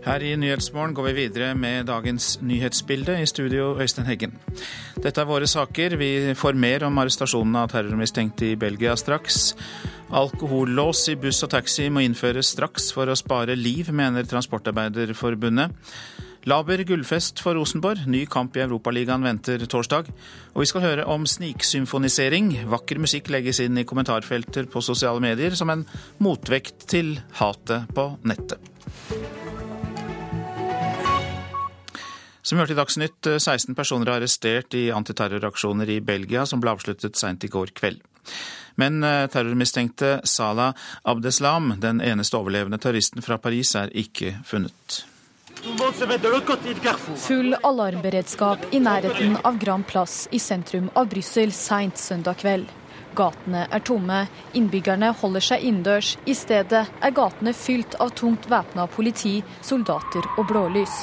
Her i Nyhetsmorgen går vi videre med dagens nyhetsbilde. I studio Øystein Heggen. Dette er våre saker. Vi får mer om arrestasjonen av terrormistenkte i Belgia straks. Alkohollås i buss og taxi må innføres straks for å spare liv, mener Transportarbeiderforbundet. Laber gullfest for Rosenborg. Ny kamp i Europaligaen venter torsdag. Og vi skal høre om sniksymfonisering. Vakker musikk legges inn i kommentarfelter på sosiale medier som en motvekt til hatet på nettet. Som hørte i Dagsnytt, 16 personer er arrestert i antiterroraksjoner i Belgia som ble avsluttet seint i går kveld. Men eh, terrormistenkte Salah Abdeslam, den eneste overlevende terroristen fra Paris, er ikke funnet. Full alarmberedskap i nærheten av Grand Place i sentrum av Brussel seint søndag kveld. Gatene er tomme, innbyggerne holder seg innendørs. I stedet er gatene fylt av tungt væpna politi, soldater og blålys.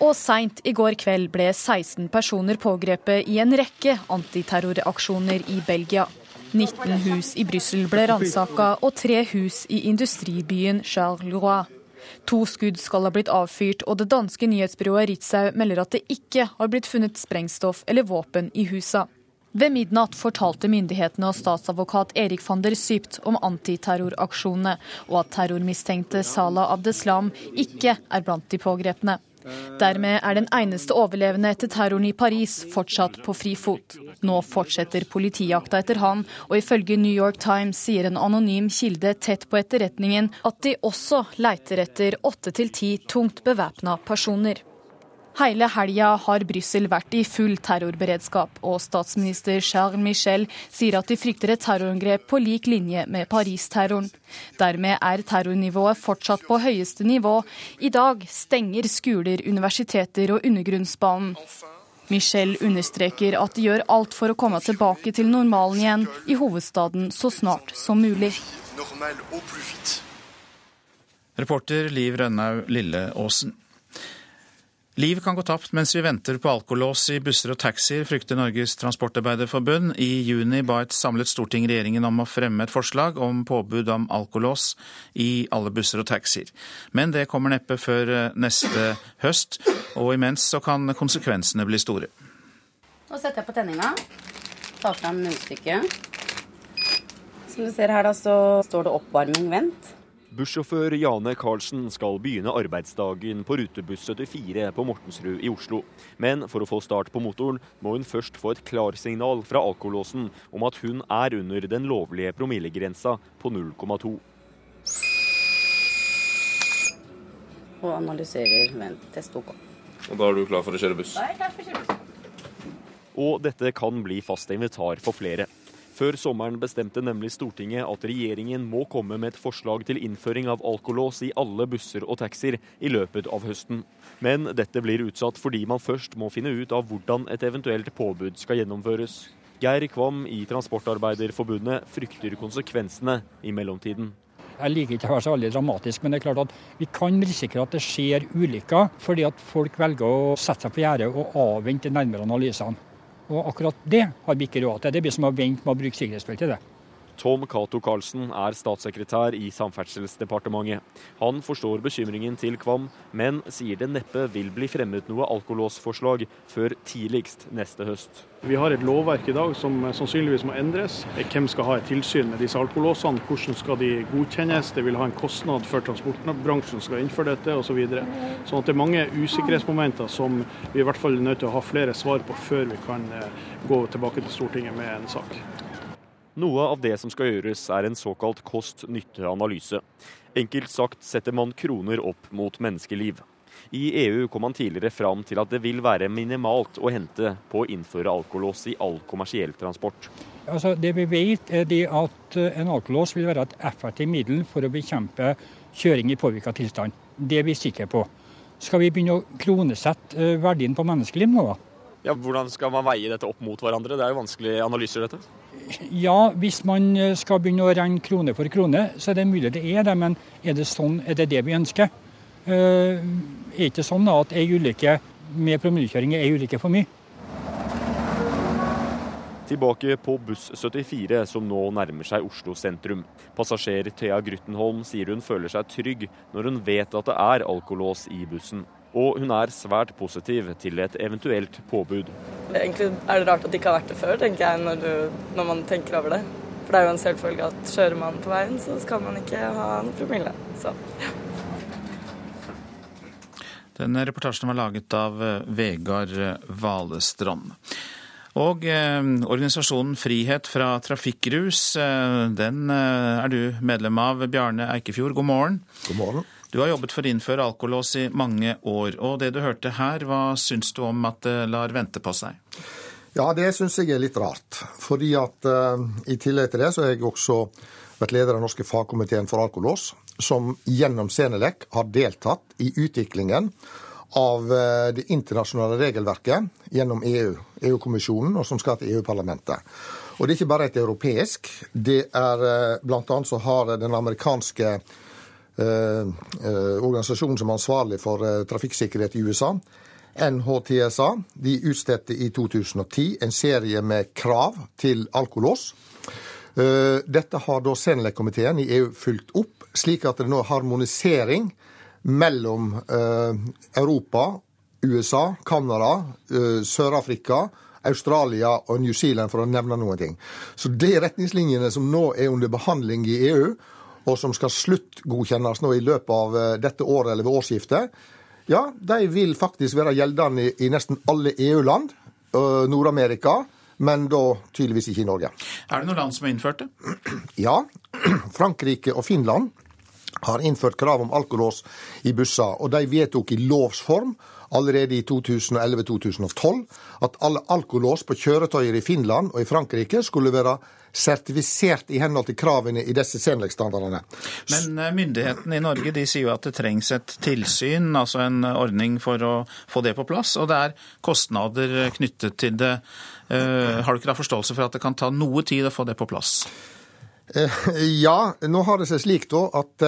Og seint i går kveld ble 16 personer pågrepet i en rekke antiterroraksjoner i Belgia. 19 hus i Brussel ble ransaka, og tre hus i industribyen Charleroi. To skudd skal ha blitt avfyrt, og det danske nyhetsbyrået Ritzau melder at det ikke har blitt funnet sprengstoff eller våpen i husa. Ved midnatt fortalte myndighetene og statsadvokat Erik van der Sypt om antiterroraksjonene, og at terrormistenkte Salah Abdeslam ikke er blant de pågrepne. Dermed er den eneste overlevende etter terroren i Paris fortsatt på frifot. Nå fortsetter politijakta etter han, og ifølge New York Times sier en anonym kilde tett på etterretningen at de også leiter etter åtte til ti tungt bevæpna personer. Hele helga har Brussel vært i full terrorberedskap, og statsminister Charles Michel sier at de frykter et terrorangrep på lik linje med Paris-terroren. Dermed er terrornivået fortsatt på høyeste nivå. I dag stenger skoler, universiteter og undergrunnsbanen. Michel understreker at de gjør alt for å komme tilbake til normalen igjen i hovedstaden så snart som mulig. Reporter Liv Rønnaug Lilleåsen. Liv kan gå tapt mens vi venter på alkolås i busser og taxier, frykter Norges Transportarbeiderforbund. I juni ba et samlet storting regjeringen om å fremme et forslag om påbud om alkolås i alle busser og taxier. Men det kommer neppe før eh, neste høst, og imens så kan konsekvensene bli store. Nå setter jeg på tenninga. Tar fram munnstykket. Som du ser her, da, så står det 'oppvarming vent'. Bussjåfør Jane Karlsen skal begynne arbeidsdagen på rutebuss 74 på Mortensrud i Oslo. Men for å få start på motoren, må hun først få et klarsignal fra alkolåsen om at hun er under den lovlige promillegrensa på 0,2. Og analyserer vent, test OK. Og da er du klar for å kjøre buss? Da er jeg klar for å kjøre buss. Og dette kan bli fast invitar for flere. Før sommeren bestemte nemlig Stortinget at regjeringen må komme med et forslag til innføring av alkolås i alle busser og taxier i løpet av høsten. Men dette blir utsatt fordi man først må finne ut av hvordan et eventuelt påbud skal gjennomføres. Geir Kvam i Transportarbeiderforbundet frykter konsekvensene i mellomtiden. Jeg liker ikke å være så veldig dramatisk, men det er klart at vi kan risikere at det skjer ulykker fordi at folk velger å sette seg på gjerdet og avvente nærmere analysene. Og akkurat det har vi ikke råd til. Det blir som å vente med å bruke sikkerhetsbeltet. Tom Cato Karlsen er statssekretær i Samferdselsdepartementet. Han forstår bekymringen til Kvam, men sier det neppe vil bli fremmet noe alkolåsforslag før tidligst neste høst. Vi har et lovverk i dag som sannsynligvis må endres. Hvem skal ha et tilsyn med disse alkolåsene? Hvordan skal de godkjennes? Det vil ha en kostnad for transportbransjen skal innføre dette osv. Så videre. sånn det er mange usikkerhetsmomenter som vi i hvert fall er nødt til å ha flere svar på før vi kan eh, gå tilbake til Stortinget med en sak. Noe av det som skal gjøres, er en såkalt kost-nytte-analyse. Enkelt sagt setter man kroner opp mot menneskeliv. I EU kom man tidligere fram til at det vil være minimalt å hente på å innføre alkolås i all kommersiell transport. Altså, det vi vet er det at eh, En alkolås vil være et effektivt middel for å bekjempe kjøring i påvirka tilstand. Det er vi sikre på. Skal vi begynne å kronesette eh, verdien på menneskeliv nå, da? Ja, Hvordan skal man veie dette opp mot hverandre? Det er jo vanskelige analyser, dette. Ja, hvis man eh, skal begynne å regne krone for krone, så er det mulig det er det. Men er det sånn, er det det vi ønsker? Er er ikke sånn at ei ulykke med promillekjøring er ei ulykke for mye? Tilbake på buss 74, som nå nærmer seg Oslo sentrum. Passasjer Thea Gruttenholm sier hun føler seg trygg når hun vet at det er alkolås i bussen. Og hun er svært positiv til et eventuelt påbud. Egentlig er det rart at det ikke har vært det før, tenker jeg, når, du, når man tenker over det. For det er jo en selvfølge at kjører man på veien, så skal man ikke ha noe promille. Så, ja. Den reportasjen var laget av eh, Vegard Valestrand. Og eh, organisasjonen Frihet fra trafikkrus, eh, den eh, er du medlem av. Bjarne Eikefjord, god morgen. God morgen. Du har jobbet for å innføre alkolås i mange år. Og det du hørte her, hva syns du om at det lar vente på seg? Ja, det syns jeg er litt rart. Fordi at uh, i tillegg til det, så har jeg også vært leder av norske fagkomiteen for alkolås, som gjennom Senelec har deltatt i utviklingen av uh, det internasjonale regelverket gjennom EU, EU-kommisjonen, og som skal til EU-parlamentet. Og det er ikke bare et europeisk. Det er uh, blant annet så har den amerikanske organisasjonen som er ansvarlig for trafikksikkerhet i USA, NHTSA de utstedte i 2010 en serie med krav til alkolås. Dette har da Senelek-komiteen i EU fulgt opp, slik at det nå er harmonisering mellom Europa, USA, Canada, Sør-Afrika, Australia og New Zealand, for å nevne noen ting. Så de retningslinjene som nå er under behandling i EU, og som skal sluttgodkjennes nå i løpet av dette året eller ved årsskiftet, ja, de vil faktisk være gjeldende i, i nesten alle EU-land, Nord-Amerika, men da tydeligvis ikke i Norge. Er det noen land som har innført det? Ja. Frankrike og Finland har innført krav om alkolås i busser, og de vedtok i lovs form allerede i 2011-2012 at alle alkolås på kjøretøyer i Finland og i Frankrike skulle være sertifisert i henhold til kravene i disse Senelek-standardene. Men myndighetene i Norge de sier jo at det trengs et tilsyn, altså en ordning for å få det på plass. Og det er kostnader knyttet til det. Har du ikke da forståelse for at det kan ta noe tid å få det på plass? Ja, nå har det seg slik da at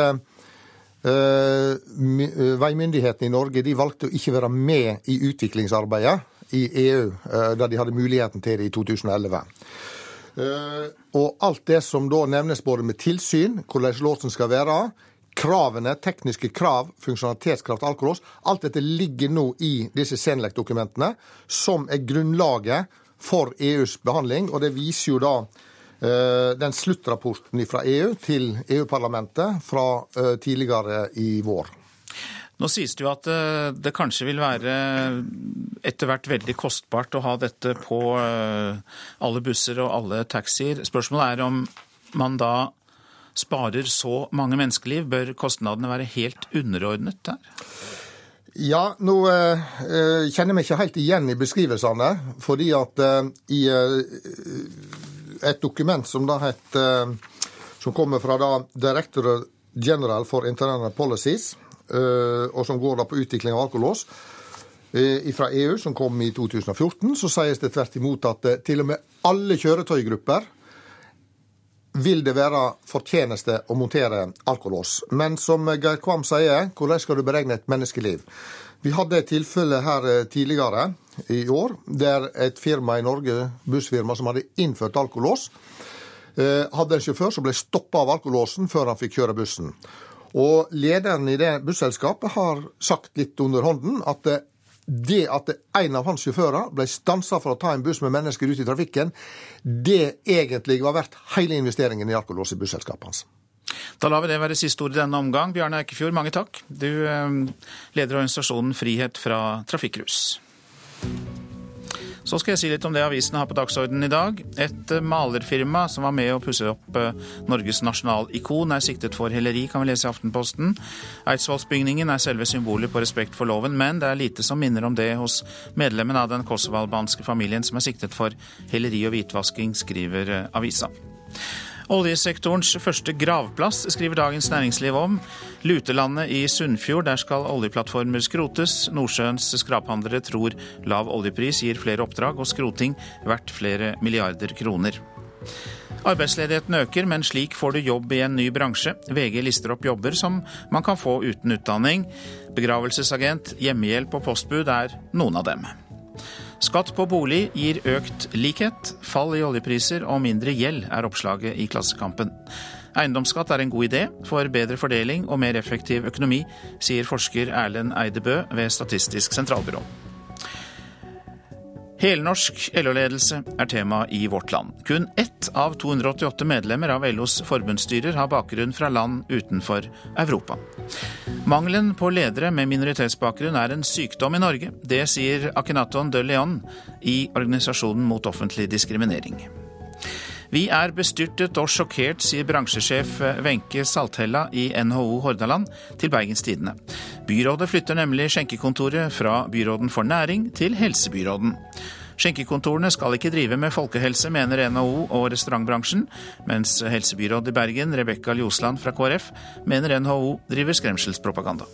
Uh, veimyndighetene i Norge de valgte å ikke være med i utviklingsarbeidet i EU uh, da de hadde muligheten til det i 2011. Uh, og alt det som da nevnes både med tilsyn, hvordan låsen skal være, kravene, tekniske krav, funksjonalitetskrav til alkolås, alt dette ligger nå i disse Senelec-dokumentene, som er grunnlaget for EUs behandling. Og det viser jo da den sluttrapporten fra EU til EU-parlamentet fra tidligere i vår. Nå sies det jo at det kanskje vil være etter hvert veldig kostbart å ha dette på alle busser og alle taxier. Spørsmålet er om man da sparer så mange menneskeliv. Bør kostnadene være helt underordnet der? Ja, nå eh, kjenner vi ikke helt igjen i beskrivelsene. Fordi at eh, i eh, et dokument som da heter Som kommer fra da Director General for Internal Policies, og som går da på utvikling av alkolås fra EU, som kom i 2014, så sies det tvert imot at til og med alle kjøretøygrupper vil det være fortjeneste å montere alkolås. Men som Geir Kvam sier, hvordan skal du beregne et menneskeliv? Vi hadde et tilfelle her tidligere i år, der et firma i Norge, bussfirma, som hadde innført alkolås, hadde en sjåfør som ble stoppa av alkolåsen før han fikk kjøre bussen. Og lederen i det busselskapet har sagt litt under hånden at det at en av hans sjåfører ble stansa for å ta en buss med mennesker ut i trafikken, det egentlig var verdt hele investeringen i alkolås i busselskapet hans. Da lar vi det være siste ord i denne omgang. Bjarne Eikefjord, mange takk. Du leder organisasjonen Frihet fra trafikkrus. Så skal jeg si litt om det avisene har på dagsordenen i dag. Et malerfirma som var med å pusse opp Norges nasjonalikon, er siktet for heleri, kan vi lese i Aftenposten. Eidsvollsbygningen er selve symbolet på respekt for loven, men det er lite som minner om det hos medlemmen av den kosovo-albanske familien som er siktet for heleri og hvitvasking, skriver avisa. Oljesektorens første gravplass skriver Dagens Næringsliv om. Lutelandet i Sunnfjord, der skal oljeplattformer skrotes. Nordsjøens skraphandlere tror lav oljepris gir flere oppdrag og skroting verdt flere milliarder kroner. Arbeidsledigheten øker, men slik får du jobb i en ny bransje. VG lister opp jobber som man kan få uten utdanning. Begravelsesagent, hjemmehjelp og postbud er noen av dem. Skatt på bolig gir økt likhet. Fall i oljepriser og mindre gjeld er oppslaget i Klassekampen. Eiendomsskatt er en god idé for bedre fordeling og mer effektiv økonomi, sier forsker Erlend Eidebø ved Statistisk sentralbyrå. Helnorsk LO-ledelse er tema i Vårt Land. Kun ett av 288 medlemmer av LOs forbundsstyrer har bakgrunn fra land utenfor Europa. Mangelen på ledere med minoritetsbakgrunn er en sykdom i Norge. Det sier Akinaton de Leon i Organisasjonen mot offentlig diskriminering. Vi er bestyrtet og sjokkert, sier bransjesjef Wenche Salthella i NHO Hordaland til Bergens Tidende. Byrådet flytter nemlig skjenkekontoret fra byråden for næring til helsebyråden. Skjenkekontorene skal ikke drive med folkehelse, mener NHO og restaurantbransjen, mens helsebyråd i Bergen, Rebekka Ljosland fra KrF, mener NHO driver skremselspropaganda.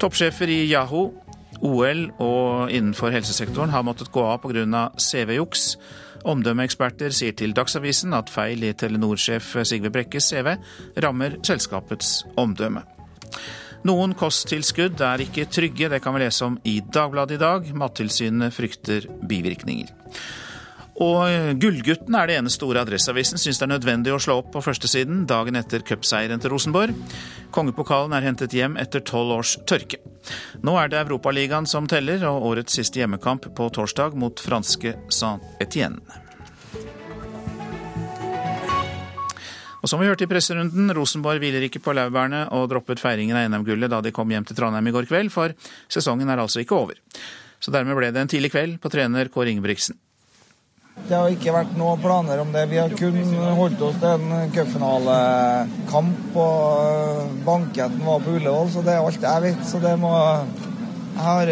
Toppsjefer i Yahoo, OL og innenfor helsesektoren har måttet gå av pga. CV-juks. Omdømmeeksperter sier til Dagsavisen at feil i Telenor-sjef Sigve Brekkes CV rammer selskapets omdømme. Noen kosttilskudd er ikke trygge, det kan vi lese om i Dagbladet i dag. Mattilsynet frykter bivirkninger. Og Gullgutten er det ene store Adresseavisen syns det er nødvendig å slå opp på førstesiden dagen etter cupseieren til Rosenborg. Kongepokalen er hentet hjem etter tolv års tørke. Nå er det Europaligaen som teller, og årets siste hjemmekamp på torsdag mot franske Saint-Étienne. Og som vi hørte i presserunden, Rosenborg hviler ikke på laurbærene og droppet feiringen av NM-gullet da de kom hjem til Trondheim i går kveld, for sesongen er altså ikke over. Så dermed ble det en tidlig kveld på trener Kåre Ingebrigtsen. Det har ikke vært noen planer om det. Vi har kun holdt oss til en cupfinalekamp, og banketten var på Ullevål, så det er alt jeg vet. Så det må Jeg har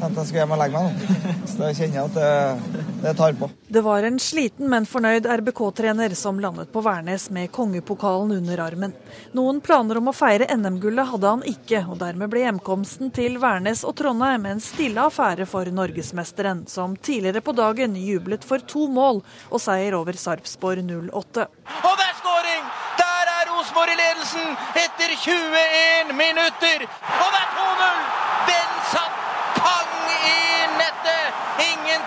tenkte jeg skulle hjem og legge meg nå. Så da kjenner jeg at det, det tar på. Det var en sliten, men fornøyd RBK-trener som landet på Værnes med kongepokalen under armen. Noen planer om å feire NM-gullet hadde han ikke, og dermed ble hjemkomsten til Værnes og Trondheim en stille affære for norgesmesteren, som tidligere på dagen jublet for to mål og seier over Sarpsborg 08. Og det er skåring! Der er Rosenborg i ledelsen etter 21 minutter! Og det er 2-0!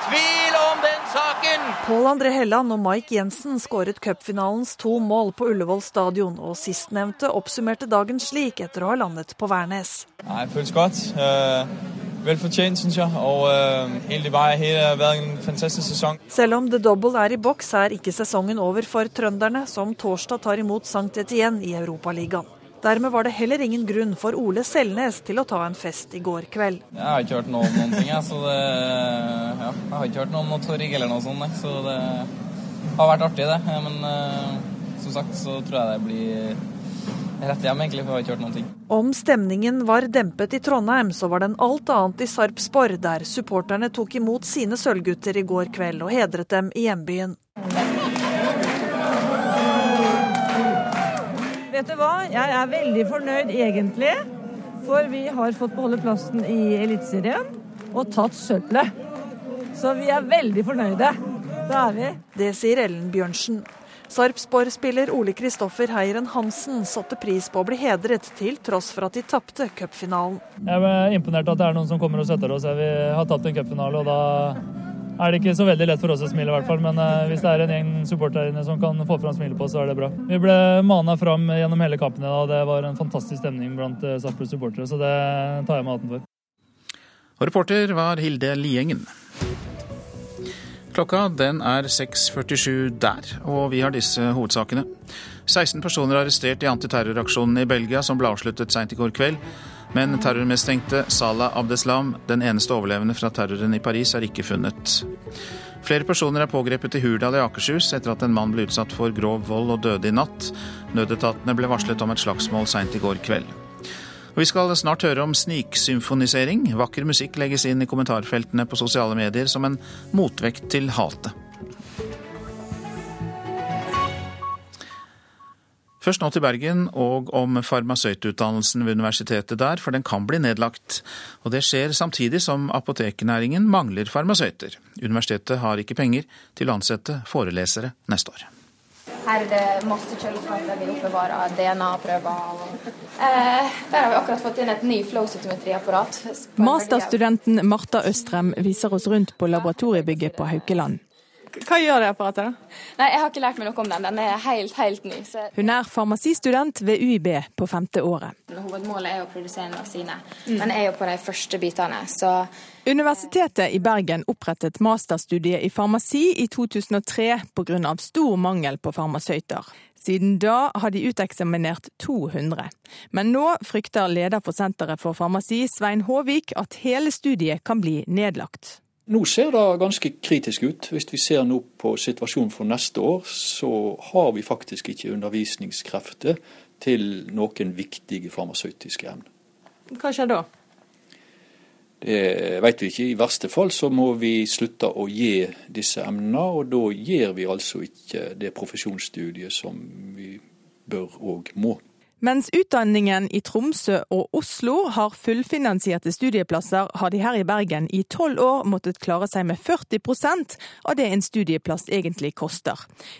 Tvil om den saken! Pål André Helland og Mike Jensen skåret cupfinalens to mål på Ullevål stadion, og sistnevnte oppsummerte dagen slik etter å ha landet på Værnes. Nei, det føles godt. Uh... Velfortjent, syns jeg. Og uh, egentlig bare har vært en fantastisk sesong. Selv om The Double er i boks, er ikke sesongen over for trønderne, som torsdag tar imot Sankt Etienne i Europaligaen. Dermed var det heller ingen grunn for Ole Selnes til å ta en fest i går kveld. Jeg har ikke hørt noe om noen ting, jeg. Så det, ja, jeg har ikke hørt noe om noe torg eller noe sånt. Så det har vært artig, det. Men uh, som sagt så tror jeg det blir rett hjem, egentlig, for jeg har ikke hørt noen ting. Om stemningen var dempet i Trondheim, så var den alt annet i Sarpsborg, der supporterne tok imot sine sølvgutter i går kveld og hedret dem i hjembyen. Vet du hva, jeg er veldig fornøyd egentlig. For vi har fått beholde plassen i Eliteserien og tatt sølvet. Så vi er veldig fornøyde. Det er vi. Det sier Ellen Bjørnsen. Sarpsborg-spiller Ole Kristoffer Heiren Hansen satte pris på å bli hedret, til tross for at de tapte cupfinalen. Jeg er imponert at det er noen som kommer og støtter oss. Vi har tatt en cupfinale, og da er det ikke så veldig lett for oss å smile, i hvert fall. Men hvis det er en gjeng supportere som kan få fram smilet på så er det bra. Vi ble mana fram gjennom hele kampen og det var en fantastisk stemning blant Sarpsborg supportere, så det tar jeg med hatten for. Og reporter var Hilde Liengen. Klokka den er 6.47 der, og vi har disse hovedsakene. 16 personer er arrestert i antiterroraksjonen i Belgia som ble avsluttet seint i går kveld. Men terrormistenkte Salah Abdeslam, den eneste overlevende fra terroren i Paris, er ikke funnet. Flere personer er pågrepet i Hurdal i Akershus etter at en mann ble utsatt for grov vold og døde i natt. Nødetatene ble varslet om et slagsmål seint i går kveld. Og vi skal snart høre om sniksymfonisering. Vakker musikk legges inn i kommentarfeltene på sosiale medier som en motvekt til hatet. Først nå til Bergen og om farmasøytutdannelsen ved universitetet der, for den kan bli nedlagt. Og det skjer samtidig som apoteknæringen mangler farmasøyter. Universitetet har ikke penger til å ansette forelesere neste år. Her er det masse kjøleskap der vi oppbevarer DNA-prøver. Eh, der har vi akkurat fått inn et ny flow-cytometriapparat. Masterstudenten Marta Østrem viser oss rundt på laboratoriebygget på Haukeland. Hva gjør det apparatet? da? Nei, Jeg har ikke lært meg noe om den. Den er helt, helt ny. Så Hun er farmasistudent ved UiB på femte året. hovedmålet er å produsere en vaksine, men er jo på de første bitene. Så Universitetet i Bergen opprettet masterstudiet i farmasi i 2003 pga. stor mangel på farmasøyter. Siden da har de uteksaminert 200. Men nå frykter leder for Senteret for farmasi, Svein Håvik, at hele studiet kan bli nedlagt. Nå ser det ganske kritisk ut. Hvis vi ser nå på situasjonen for neste år, så har vi faktisk ikke undervisningskrefter til noen viktige farmasøytiske emner. Hva skjer da? Det vet vi ikke. I verste fall så må vi slutte å gi disse emnene, og da gir vi altså ikke det profesjonsstudiet som vi bør og må. Mens utdanningen i Tromsø og Oslo har fullfinansierte studieplasser, har de her i Bergen i tolv år måttet klare seg med 40% av det en studieplass egentlig koster.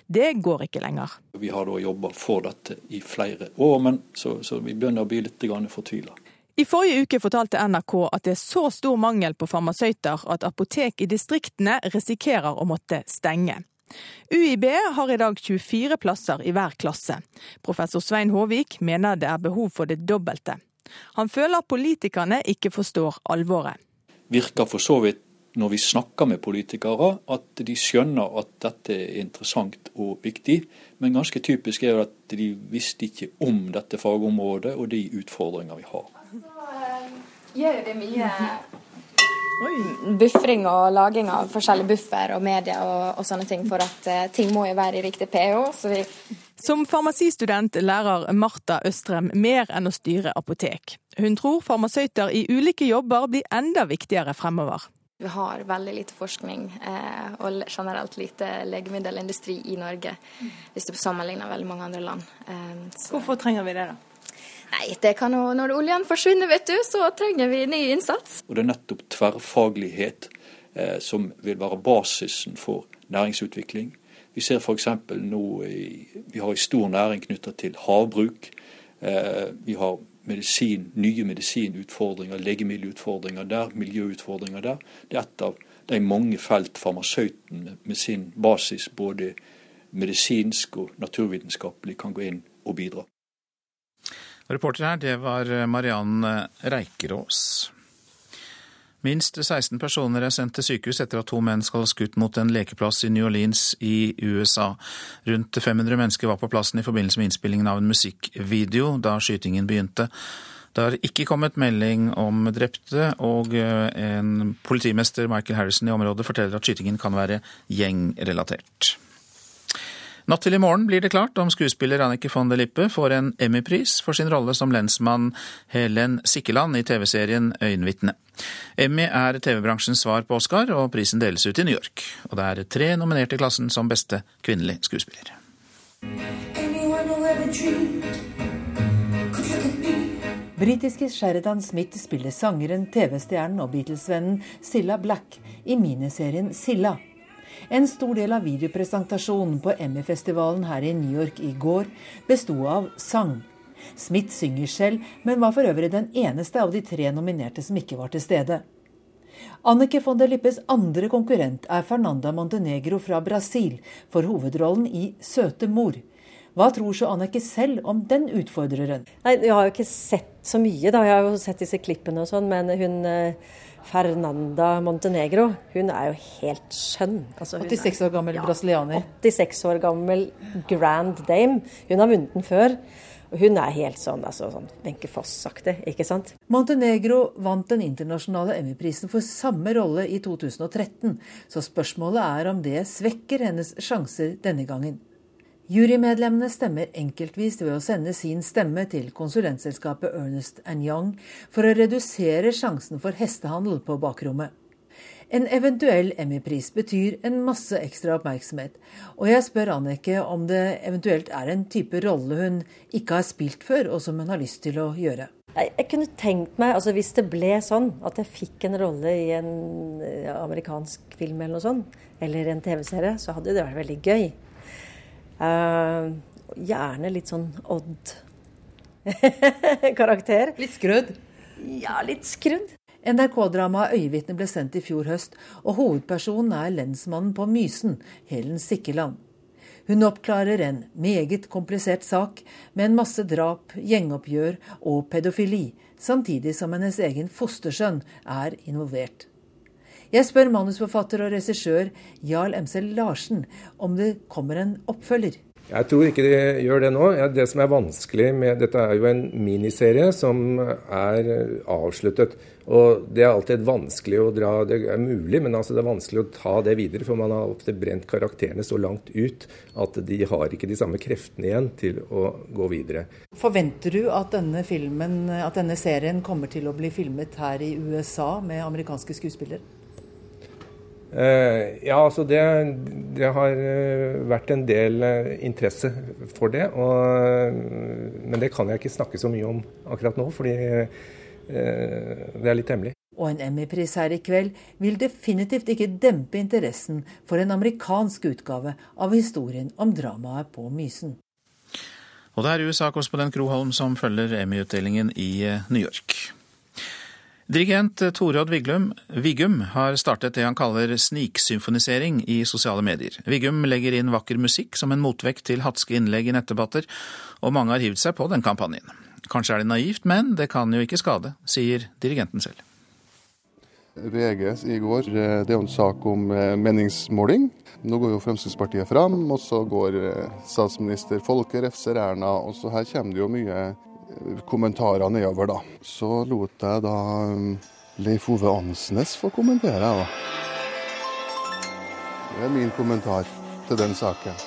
Det går ikke lenger. Vi har da jobba for dette i flere år, men så, så vi begynner å bli litt fortvila. I forrige uke fortalte NRK at det er så stor mangel på farmasøyter at apotek i distriktene risikerer å måtte stenge. UiB har i dag 24 plasser i hver klasse. Professor Svein Håvik mener det er behov for det dobbelte. Han føler politikerne ikke forstår alvoret. Virker for så vidt når vi snakker med politikere at de skjønner at dette er interessant og viktig, men ganske typisk er det at de visste ikke om dette fagområdet og de utfordringer vi har. Altså, gjør det mye buffring og laging av forskjellige buffer og medier og, og sånne ting, for at uh, ting må jo være i riktig pH. Så vi Som farmasistudent lærer Marta Østrem mer enn å styre apotek. Hun tror farmasøyter i ulike jobber blir enda viktigere fremover. Vi har veldig lite forskning eh, og generelt lite legemiddelindustri i Norge, hvis du sammenligner veldig mange andre land. Eh, Hvorfor trenger vi det, da? Nei, det kan jo, Når oljen forsvinner, vet du, så trenger vi ny innsats. Og det er nettopp tverrfaglighet eh, som vil være basisen for næringsutvikling. Vi ser f.eks. nå i, vi har en stor næring knytta til havbruk. Eh, vi har medisin, nye medisinutfordringer, legemiddelutfordringer der, miljøutfordringer der. Det er et av de mange felt farmasøyten med sin basis både medisinsk og naturvitenskapelig kan gå inn og bidra. Reporter her, det var Mariann Reikerås. Minst 16 personer er sendt til sykehus etter at to menn skal ha skutt mot en lekeplass i New Orleans i USA. Rundt 500 mennesker var på plassen i forbindelse med innspillingen av en musikkvideo da skytingen begynte. Det har ikke kommet melding om drepte, og en politimester, Michael Harrison, i området forteller at skytingen kan være gjengrelatert. Natt til i morgen blir det klart om skuespiller Annike von der Lippe får en Emmy-pris for sin rolle som lensmann Helen Sikkeland i TV-serien Øyenvitne. Emmy er TV-bransjens svar på Oscar, og prisen deles ut i New York. Og det er tre nominerte i klassen som beste kvinnelig skuespiller. Britiske Sheridan Smith spiller sangeren, TV-stjernen og Beatles-vennen Silla Black i miniserien Silla. En stor del av videopresentasjonen på Emmy-festivalen her i New York i går besto av sang. Smith synger selv, men var for øvrig den eneste av de tre nominerte som ikke var til stede. Annike von der Lippes andre konkurrent er Fernanda Montenegro fra Brasil for hovedrollen i 'Søte mor'. Hva tror så Annike selv om den utfordreren? Nei, Jeg har jo ikke sett så mye, da. Jeg har jo sett disse klippene og sånn, men hun eh, Fernanda Montenegro, hun er jo helt skjønn. Altså, 86 år gammel ja, brasilianer. 86 år gammel grand dame. Hun har vunnet den før. Hun er helt sånn altså, sånn Wenche Foss-aktig, ikke sant? Montenegro vant den internasjonale Emmy-prisen for samme rolle i 2013, så spørsmålet er om det svekker hennes sjanser denne gangen. Jurymedlemmene stemmer enkeltvis ved å sende sin stemme til konsulentselskapet Ernest Young for å redusere sjansen for hestehandel på bakrommet. En eventuell Emmy-pris betyr en masse ekstra oppmerksomhet, og jeg spør Annike om det eventuelt er en type rolle hun ikke har spilt før, og som hun har lyst til å gjøre. Jeg, kunne tenkt meg, altså hvis det ble sånn at jeg fikk en rolle i en amerikansk film eller noe sånt, eller en TV-serie, så hadde det vært veldig gøy. Uh, gjerne litt sånn odd karakter. Litt skrudd? Ja, litt skrudd. NRK-dramaet 'Øyevitne' ble sendt i fjor høst, og hovedpersonen er lensmannen på Mysen, Helen Sikkeland. Hun oppklarer en meget komplisert sak med en masse drap, gjengoppgjør og pedofili, samtidig som hennes egen fostersønn er involvert. Jeg spør manusforfatter og regissør Jarl Emsel Larsen om det kommer en oppfølger. Jeg tror ikke de gjør det nå. Det som er vanskelig med Dette er jo en miniserie som er avsluttet. Og det er alltid vanskelig å dra Det er mulig, men altså det er vanskelig å ta det videre. For man har ofte brent karakterene så langt ut at de har ikke de samme kreftene igjen til å gå videre. Forventer du at denne filmen, at denne serien kommer til å bli filmet her i USA med amerikanske skuespillere? Uh, ja, altså det, det, har eh, vært en del uh, interesse for det. Og, men det kan jeg ikke snakke så mye om akkurat nå, fordi det er litt hemmelig. Og en Emmy-pris her i kveld vil definitivt ikke dempe interessen for en amerikansk utgave av historien om dramaet på Mysen. Og det er USA-korrespondent Gro Holm som følger Emmy-utdelingen i New York. Dirigent Torod Vigum har startet det han kaller sniksymfonisering i sosiale medier. Vigum legger inn vakker musikk som en motvekt til hatske innlegg i nettdebatter, og mange har hivd seg på den kampanjen. Kanskje er det naivt, men det kan jo ikke skade, sier dirigenten selv. VG i går, eh, det er jo en sak om eh, meningsmåling. Nå går jo Fremskrittspartiet fram, og så går eh, statsminister Folke refser Erna. og så Her kommer det jo mye kommentarer nedover, da. Så lot jeg da um, Leif Ove Ansnes få kommentere, da. Det er min kommentar til den saken.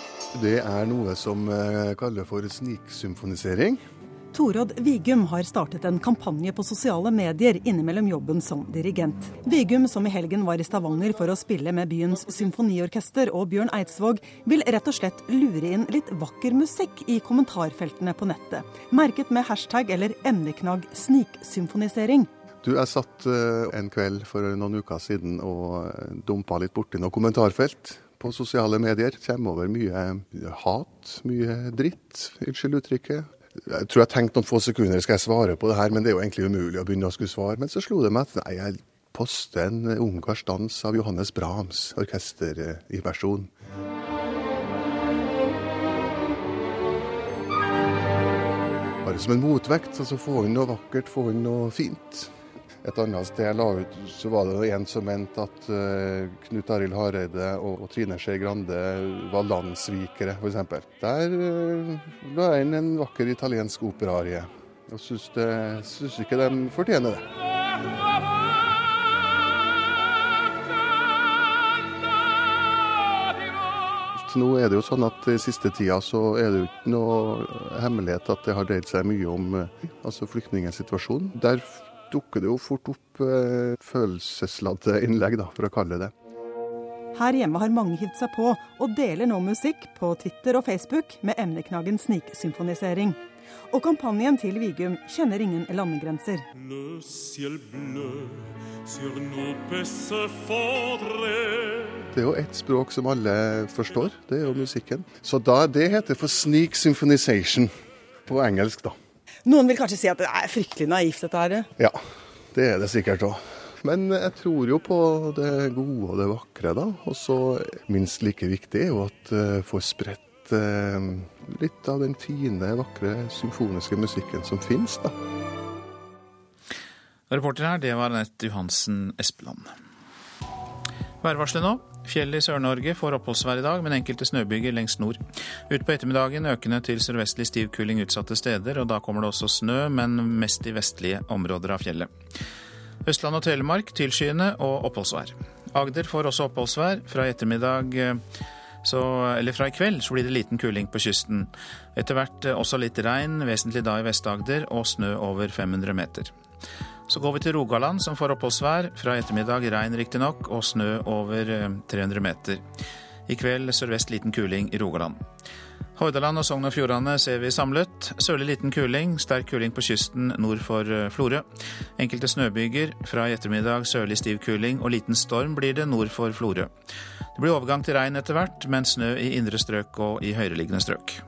Det er noe som jeg kaller for sniksymfonisering. Torodd Vigum har startet en kampanje på sosiale medier innimellom jobben som dirigent. Vigum, som i helgen var i Stavanger for å spille med byens symfoniorkester og Bjørn Eidsvåg, vil rett og slett lure inn litt vakker musikk i kommentarfeltene på nettet. Merket med hashtag eller emneknagg 'sniksymfonisering'. Du, Jeg satt eh, en kveld for noen uker siden og eh, dumpa litt borti noen kommentarfelt på sosiale medier. Kommer over mye hat, mye dritt, unnskyld uttrykket. Jeg tror jeg tenkte noen få sekunder skal jeg svare på det her, men det er jo egentlig umulig å begynne å skulle svare. Men så slo det meg at nei, jeg poster en ungarsk dans av Johannes Brahms, orkester i versjon. Bare som en motvekt, altså få inn noe vakkert, få inn noe fint. Et annet sted jeg la ut, så var det en som mente at uh, Knut Arild Hareide og, Trine Skei Grande var landssvikere, f.eks. Der uh, la jeg inn en vakker italiensk operarie. Og syns, det, syns ikke de fortjener det. Nå er det jo sånn at I siste tida så er det jo ikke noe hemmelighet at det har dreid seg mye om uh, altså flyktningsituasjonen. Der dukker det jo fort opp eh, følelsesladde innlegg, da, for å kalle det Her hjemme har mange hivd seg på, og deler nå musikk på Twitter og Facebook med emneknaggen sniksymfonisering. Og kampanjen til Vigum kjenner ingen landegrenser. Det er jo ett språk som alle forstår, det er jo musikken. Så da, det heter for sneak symphonization på engelsk, da. Noen vil kanskje si at det er fryktelig naivt, dette her? Ja, det er det sikkert òg. Men jeg tror jo på det gode og det vakre, da. Og så minst like viktig er jo at uh, får spredt uh, litt av den fine, vakre symfoniske musikken som finnes, da. Reporter her, det var Anette Johansen Espeland. Værvarselet nå. Fjellet i Sør-Norge får oppholdsvær i dag, men enkelte snøbyger lengst nord. Utpå ettermiddagen økende til sørvestlig stiv kuling utsatte steder, og da kommer det også snø, men mest i vestlige områder av fjellet. Østland og Telemark tilskyende og oppholdsvær. Agder får også oppholdsvær. Fra ettermiddag så, eller fra i kveld så blir det liten kuling på kysten. Etter hvert også litt regn, vesentlig da i Vest-Agder, og snø over 500 meter. Så går vi til Rogaland, som får oppholdsvær. Fra ettermiddag regn riktignok, og snø over 300 eh, meter. I kveld sørvest liten kuling i Rogaland. Hordaland og Sogn og Fjordane ser vi samlet. Sørlig liten kuling, sterk kuling på kysten nord for eh, Florø. Enkelte snøbyger. Fra i ettermiddag sørlig stiv kuling og liten storm blir det nord for Florø. Det blir overgang til regn etter hvert, men snø i indre strøk og i høyereliggende strøk.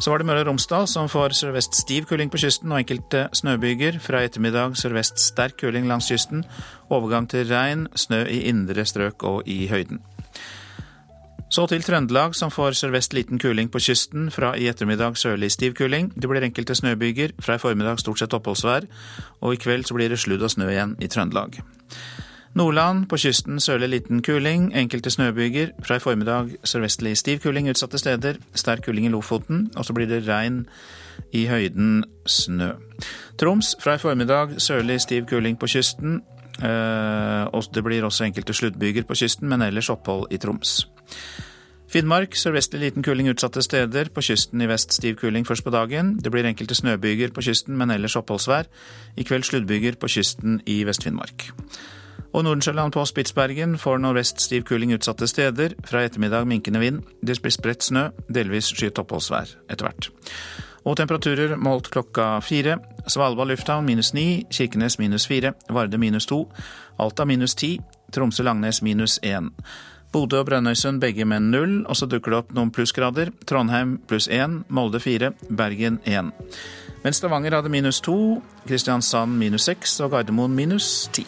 Så var det Møre og Romsdal som får sørvest stiv kuling på kysten og enkelte snøbyger. Fra i ettermiddag sørvest sterk kuling langs kysten. Overgang til regn, snø i indre strøk og i høyden. Så til Trøndelag, som får sørvest liten kuling på kysten. Fra i ettermiddag sørlig stiv kuling. Det blir enkelte snøbyger. Fra i formiddag stort sett oppholdsvær. Og i kveld så blir det sludd og snø igjen i Trøndelag. Nordland på kysten sørlig liten kuling, enkelte snøbyger. Fra i formiddag sørvestlig stiv kuling utsatte steder. Sterk kuling i Lofoten, og så blir det regn i høyden snø. Troms fra i formiddag sørlig stiv kuling på kysten. Eh, det blir også enkelte sluddbyger på kysten, men ellers opphold i Troms. Finnmark sørvestlig liten kuling utsatte steder. På kysten i vest stiv kuling først på dagen. Det blir enkelte snøbyger på kysten, men ellers oppholdsvær. I kveld sluddbyger på kysten i Vest-Finnmark. Og Nordensjøland på Spitsbergen får nordvest stiv kuling utsatte steder. Fra i ettermiddag minkende vind. Det blir spredt snø, delvis skyet oppholdsvær etter hvert. Og temperaturer målt klokka fire. Svalbard lufthavn minus ni, Kirkenes minus fire, Varde minus to, Alta minus ti, Tromsø-Langnes minus én. Bodø og Brønnøysund begge med null, og så dukker det opp noen plussgrader. Trondheim pluss én, Molde fire, Bergen én. Men Stavanger hadde minus to, Kristiansand minus seks og Gardermoen minus ti.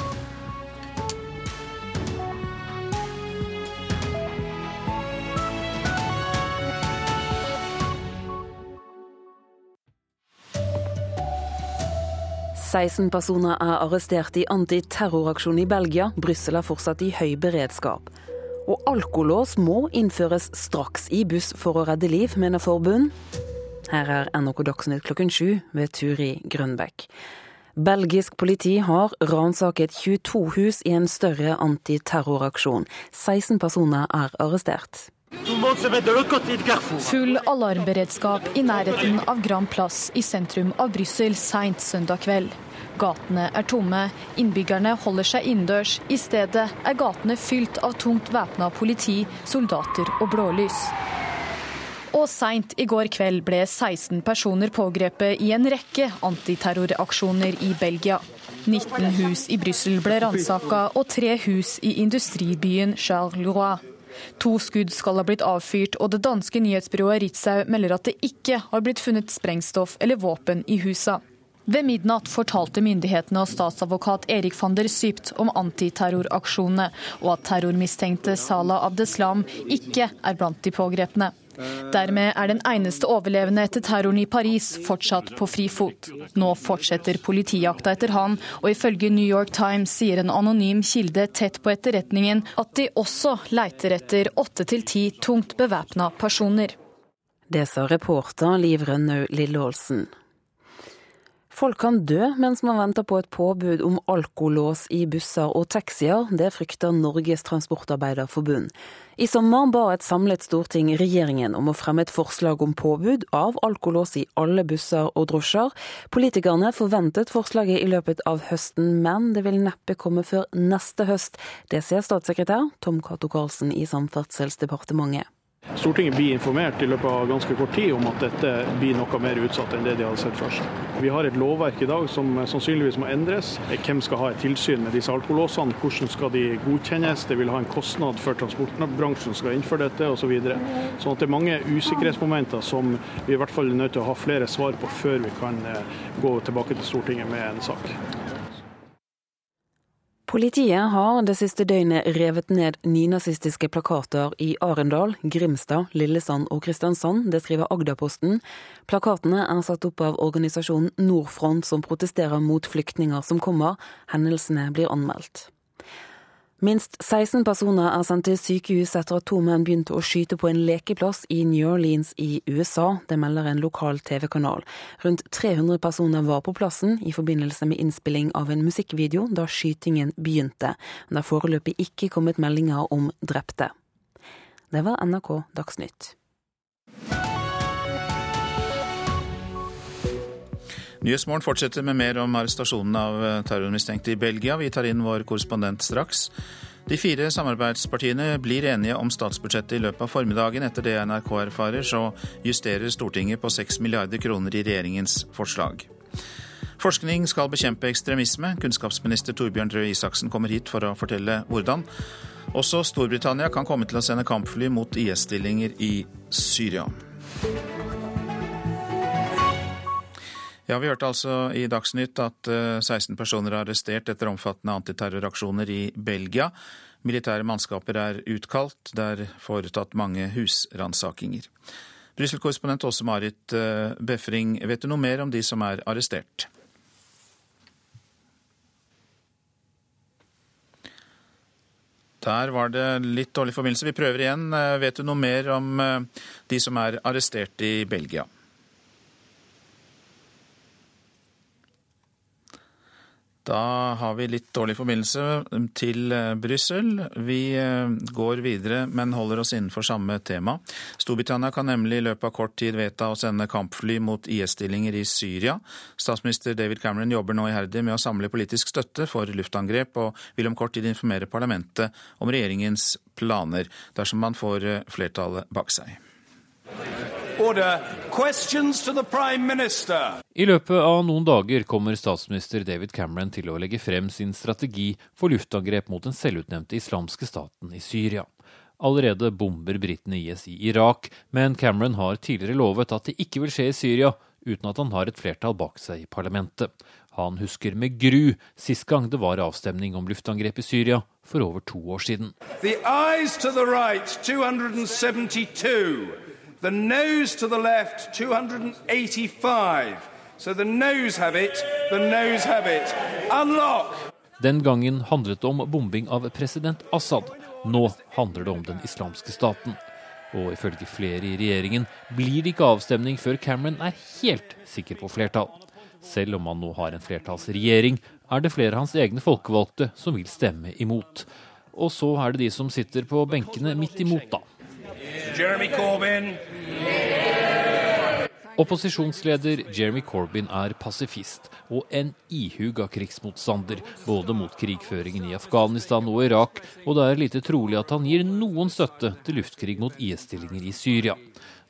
Seksten personer er arrestert i antiterroraksjon i Belgia. Brussel er fortsatt i høy beredskap. Og alkolås må innføres straks i buss for å redde liv, mener forbund. Her er NRK Dagsnytt klokken sju ved Turi Grønbekk. Belgisk politi har ransaket 22 hus i en større antiterroraksjon. 16 personer er arrestert. Full alarmberedskap i nærheten av Grand Plass i sentrum av Brussel seint søndag kveld. Gatene er tomme, innbyggerne holder seg innendørs. I stedet er gatene fylt av tungt væpna politi, soldater og blålys. Og seint i går kveld ble 16 personer pågrepet i en rekke antiterroraksjoner i Belgia. 19 hus i Brussel ble ransaka, og tre hus i industribyen Charleroi. To skudd skal ha blitt avfyrt, og det danske nyhetsbyrået Ritzau melder at det ikke har blitt funnet sprengstoff eller våpen i husa. Ved midnatt fortalte myndighetene og statsadvokat Erik van der Sypt om antiterroraksjonene, og at terrormistenkte Salah Abdeslam ikke er blant de pågrepne. Dermed er den eneste overlevende etter terroren i Paris fortsatt på frifot. Nå fortsetter politijakta etter han, og ifølge New York Times sier en anonym kilde tett på etterretningen at de også leiter etter åtte til ti tungt bevæpna personer. Det sa reporter Liv Rønnaug Lilleålsen. Folk kan dø mens man venter på et påbud om alkolås i busser og taxier. Det frykter Norges Transportarbeiderforbund. I sommer ba et samlet storting regjeringen om å fremme et forslag om påbud av alkolås i alle busser og drosjer. Politikerne forventet forslaget i løpet av høsten, men det vil neppe komme før neste høst. Det ser statssekretær Tom Cato Karlsen i Samferdselsdepartementet. Stortinget blir informert i løpet av ganske kort tid om at dette blir noe mer utsatt enn det de hadde sett for seg. Vi har et lovverk i dag som sannsynligvis må endres. Hvem skal ha et tilsyn med disse alkolåsene? Hvordan skal de godkjennes? Det vil ha en kostnad for transportbransjen skal innføre dette osv. Så sånn at det er mange usikkerhetsmomenter som vi i hvert fall er nødt til å ha flere svar på før vi kan gå tilbake til Stortinget med en sak. Politiet har det siste døgnet revet ned nynazistiske plakater i Arendal, Grimstad, Lillesand og Kristiansand. Det skriver Agderposten. Plakatene er satt opp av organisasjonen Nordfront, som protesterer mot flyktninger som kommer. Hendelsene blir anmeldt. Minst 16 personer er sendt til sykehus etter at to menn begynte å skyte på en lekeplass i New Orleans i USA. Det melder en lokal TV-kanal. Rundt 300 personer var på plassen i forbindelse med innspilling av en musikkvideo da skytingen begynte. Det er foreløpig ikke kommet meldinger om drepte. Det var NRK Dagsnytt. Nyhetsmorgen fortsetter med mer om arrestasjonen av terrormistenkte i Belgia. Vi tar inn vår korrespondent straks. De fire samarbeidspartiene blir enige om statsbudsjettet i løpet av formiddagen. Etter det NRK erfarer, så justerer Stortinget på 6 milliarder kroner i regjeringens forslag. Forskning skal bekjempe ekstremisme. Kunnskapsminister Torbjørn Røe Isaksen kommer hit for å fortelle hvordan. Også Storbritannia kan komme til å sende kampfly mot IS-stillinger i Syria. Ja, Vi hørte altså i Dagsnytt at 16 eh, personer er arrestert etter omfattende antiterroraksjoner i Belgia. Militære mannskaper er utkalt. Det er foretatt mange husransakinger. Brussel-korrespondent Åse Marit eh, Befring, vet du noe mer om de som er arrestert? Der var det litt dårlig forbindelse. Vi prøver igjen. Eh, vet du noe mer om de som er arrestert i Belgia? Da har vi litt dårlig forbindelse til eh, Brussel. Vi eh, går videre, men holder oss innenfor samme tema. Storbritannia kan nemlig i løpet av kort tid vedta å sende kampfly mot IS-stillinger i Syria. Statsminister David Cameron jobber nå iherdig med å samle politisk støtte for luftangrep, og vil om kort tid informere parlamentet om regjeringens planer, dersom man får eh, flertallet bak seg. I løpet av noen dager kommer statsminister David Cameron til å legge frem sin strategi for luftangrep mot den selvutnevnte islamske staten i Syria. Allerede bomber britene IS i Irak, men Cameron har tidligere lovet at det ikke vil skje i Syria uten at han har et flertall bak seg i parlamentet. Han husker med gru sist gang det var avstemning om luftangrep i Syria for over to år siden. The eyes to the right, 272. The nose to the left, 285. So the nose have it, the nose have it. Unlock! Den gangen handlet det om bombing av president Assad. Nå handler det om den islamske staten. Og ifølge flere i regjeringen blir det ikke avstemning før Cameron er helt sikker på flertall. Selv om han nå har en flertallsregjering, er det flere av hans egne folkevalgte som vil stemme imot. Og så er det de som sitter på benkene midt imot, da. Jeremy Corbyn. Opposisjonsleder Jeremy Corbyn er pasifist og en ihuga krigsmotstander, både mot krigføringen i Afghanistan og Irak, og det er lite trolig at han gir noen støtte til luftkrig mot IS-stillinger i Syria.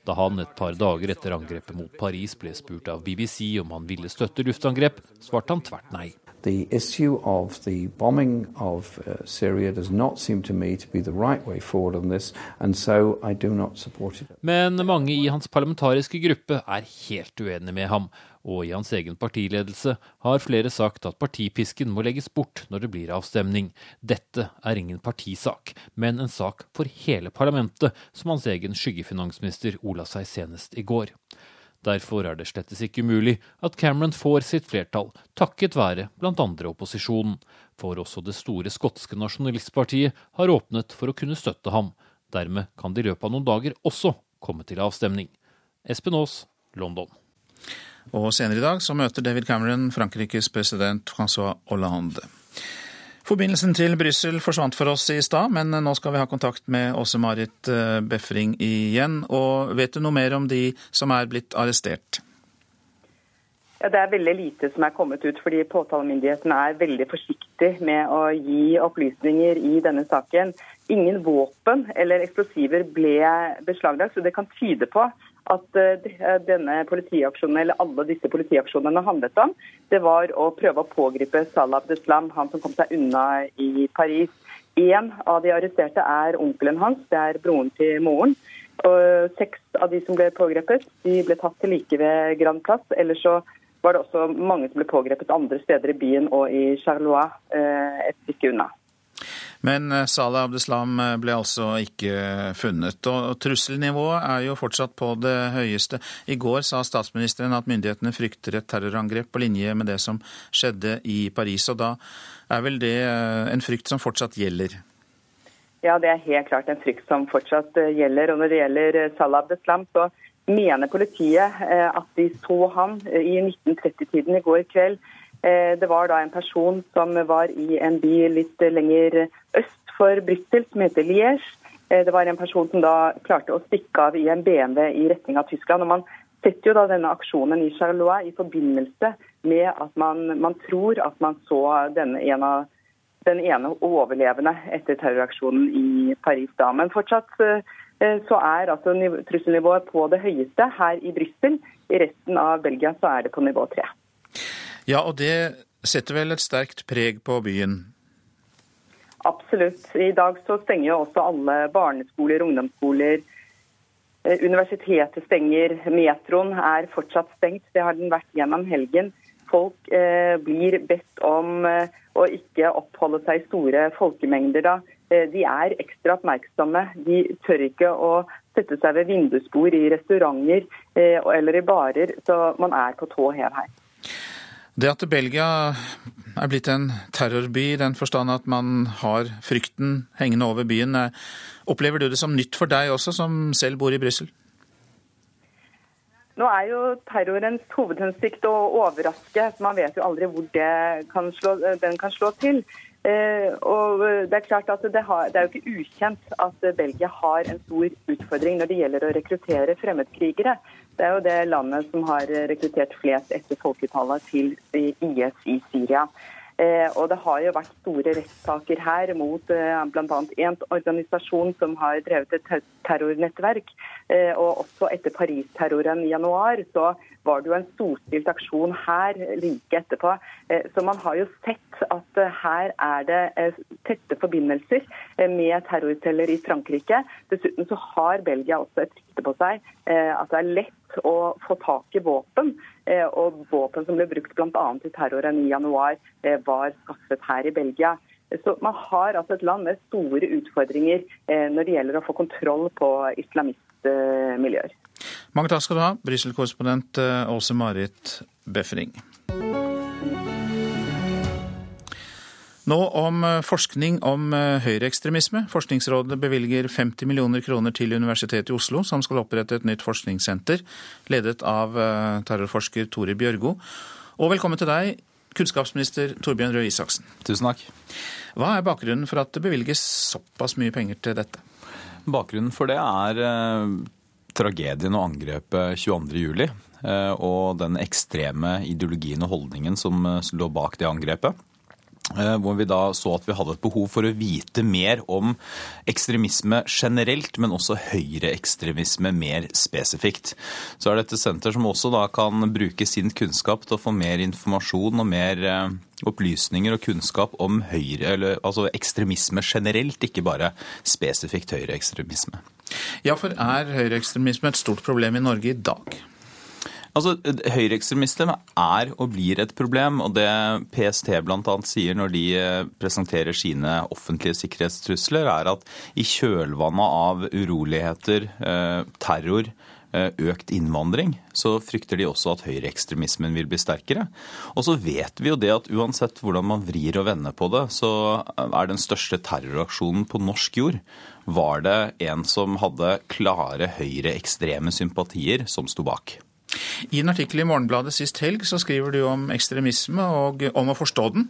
Da han et par dager etter angrepet mot Paris ble spurt av BBC om han ville støtte luftangrep, svarte han tvert nei. The issue of the bombing of uh, Syria does not seem to me to be the right way forward on this, and so I do not support it. Men mange i hans parlamentariske gruppe er helt uenige med ham, og i hans egen partiledelse har flere sagt at partipisken må legges bort når det blir avstemning. Dette er ingen partisak, men en sak for hele parlamentet, som hans egen skyggefinansminister ola seg senest i går. Derfor er det slettes ikke umulig at Cameron får sitt flertall, takket være bl.a. opposisjonen. For også det store skotske nasjonalistpartiet har åpnet for å kunne støtte ham. Dermed kan det i løpet av noen dager også komme til avstemning. Espen Aas, London. Og senere i dag så møter David Cameron Frankrikes president Francois Hollande. Forbindelsen til Brussel forsvant for oss i stad, men nå skal vi ha kontakt med Åse Marit eh, Befring igjen. Og vet du noe mer om de som er blitt arrestert? Ja, Det er veldig lite som er kommet ut, fordi påtalemyndigheten er veldig forsiktig med å gi opplysninger i denne saken. Ingen våpen eller eksplosiver ble beslaglagt, så det kan tyde på at eh, denne politiaksjonen, eller alle disse politiaksjonene handlet om, det var å prøve å pågripe Salah Abdeslam, han som kom seg unna i Paris. En av de arresterte er onkelen hans, det er broren til moren. Og seks av de som ble pågrepet, de ble tatt til like ved Grand Plass. Ellers så var det også mange som ble pågrepet andre steder i byen og i Charlois, eh, et stykke unna. Men Saleh Salah Abdeslam eh, ble altså ikke funnet. Og trusselnivået er jo fortsatt på det høyeste. I går sa statsministeren at myndighetene frykter et terrorangrep på linje med det som skjedde i Paris. Og da er vel det eh, en frykt som fortsatt gjelder? Ja, det er helt klart en frykt som fortsatt gjelder. Og når det gjelder Salah Abdeslam, så mener politiet at de så han i 1930-tiden i går kveld Eh, det var da en person som var i en by litt lenger øst for Brussel, som heter Liège. Eh, det var en person som da klarte å stikke av i en BMW i retning av Tyskland. og Man setter jo da denne aksjonen i Charlois i forbindelse med at man, man tror at man så denne, en av den ene overlevende etter terroraksjonen i Paris. da. Men fortsatt så er altså trusselnivået på det høyeste her i Brussel. I resten av Belgia så er det på nivå tre. Ja, og det setter vel et sterkt preg på byen? Absolutt. I dag så stenger jo også alle barneskoler, ungdomsskoler. Universitetet stenger. Metroen er fortsatt stengt. Det har den vært gjennom helgen. Folk eh, blir bedt om eh, å ikke oppholde seg i store folkemengder da. Eh, de er ekstra oppmerksomme. De tør ikke å sette seg ved vindusbord i restauranter eh, eller i barer. Så man er på tå hev her. Det at Belgia er blitt en terrorby i den forstand at man har frykten hengende over byen, opplever du det som nytt for deg også, som selv bor i Brussel? Nå er jo terrorens hovedhensikt å overraske. Man vet jo aldri hvor kan slå, den kan slå til. Eh, og Det er klart at det, har, det, er jo ikke ukjent at Belgia har en stor utfordring når det gjelder å rekruttere fremmedkrigere. Det er jo det landet som har rekruttert flest etter folketallet til IS i Syria. Eh, og Det har jo vært store rettssaker her mot eh, bl.a. en organisasjon som har drevet et terrornettverk. Eh, og også etter Paris-terroren i januar så var det jo en storstilt aksjon her like etterpå. Så man har jo sett at her er det tette forbindelser med terrorceller i Frankrike. Dessuten så har Belgia også et rykte på seg at det er lett å få tak i våpen. Eh, og våpen som ble brukt bl.a. i terroren i januar, eh, var skaffet her i Belgia. Så Man har altså et land med store utfordringer eh, når det gjelder å få kontroll på islamistmiljøer. Mange takk skal du ha, Brussel-korrespondent Åse Marit Befring. Nå om eh, forskning om eh, høyreekstremisme. Forskningsrådet bevilger 50 millioner kroner til Universitetet i Oslo, som skal opprette et nytt forskningssenter, ledet av eh, terrorforsker Tore Bjørgo. Og velkommen til deg, kunnskapsminister Torbjørn Røe Isaksen. Tusen takk. Hva er bakgrunnen for at det bevilges såpass mye penger til dette? Bakgrunnen for det er tragedien og angrepet 22.07. Eh, og den ekstreme ideologien og holdningen som lå bak det angrepet. Eh, hvor vi da så at vi hadde et behov for å vite mer om ekstremisme generelt, men også høyreekstremisme mer spesifikt. Så er dette senter som også da kan bruke sin kunnskap til å få mer informasjon og mer eh, opplysninger og kunnskap om høyre, eller, altså ekstremisme generelt, ikke bare spesifikt høyreekstremisme. Ja, for er høyreekstremisme et stort problem i Norge i dag? Altså, Høyreekstremisme er og blir et problem. og Det PST bl.a. sier når de eh, presenterer sine offentlige sikkerhetstrusler, er at i kjølvannet av uroligheter, eh, terror, eh, økt innvandring, så frykter de også at høyreekstremismen vil bli sterkere. Og så vet vi jo det at uansett hvordan man vrir og vender på det, så er den største terroraksjonen på norsk jord var det en som hadde klare høyreekstreme sympatier som sto bak. I en artikkel i Morgenbladet sist helg så skriver du om ekstremisme og om å forstå den.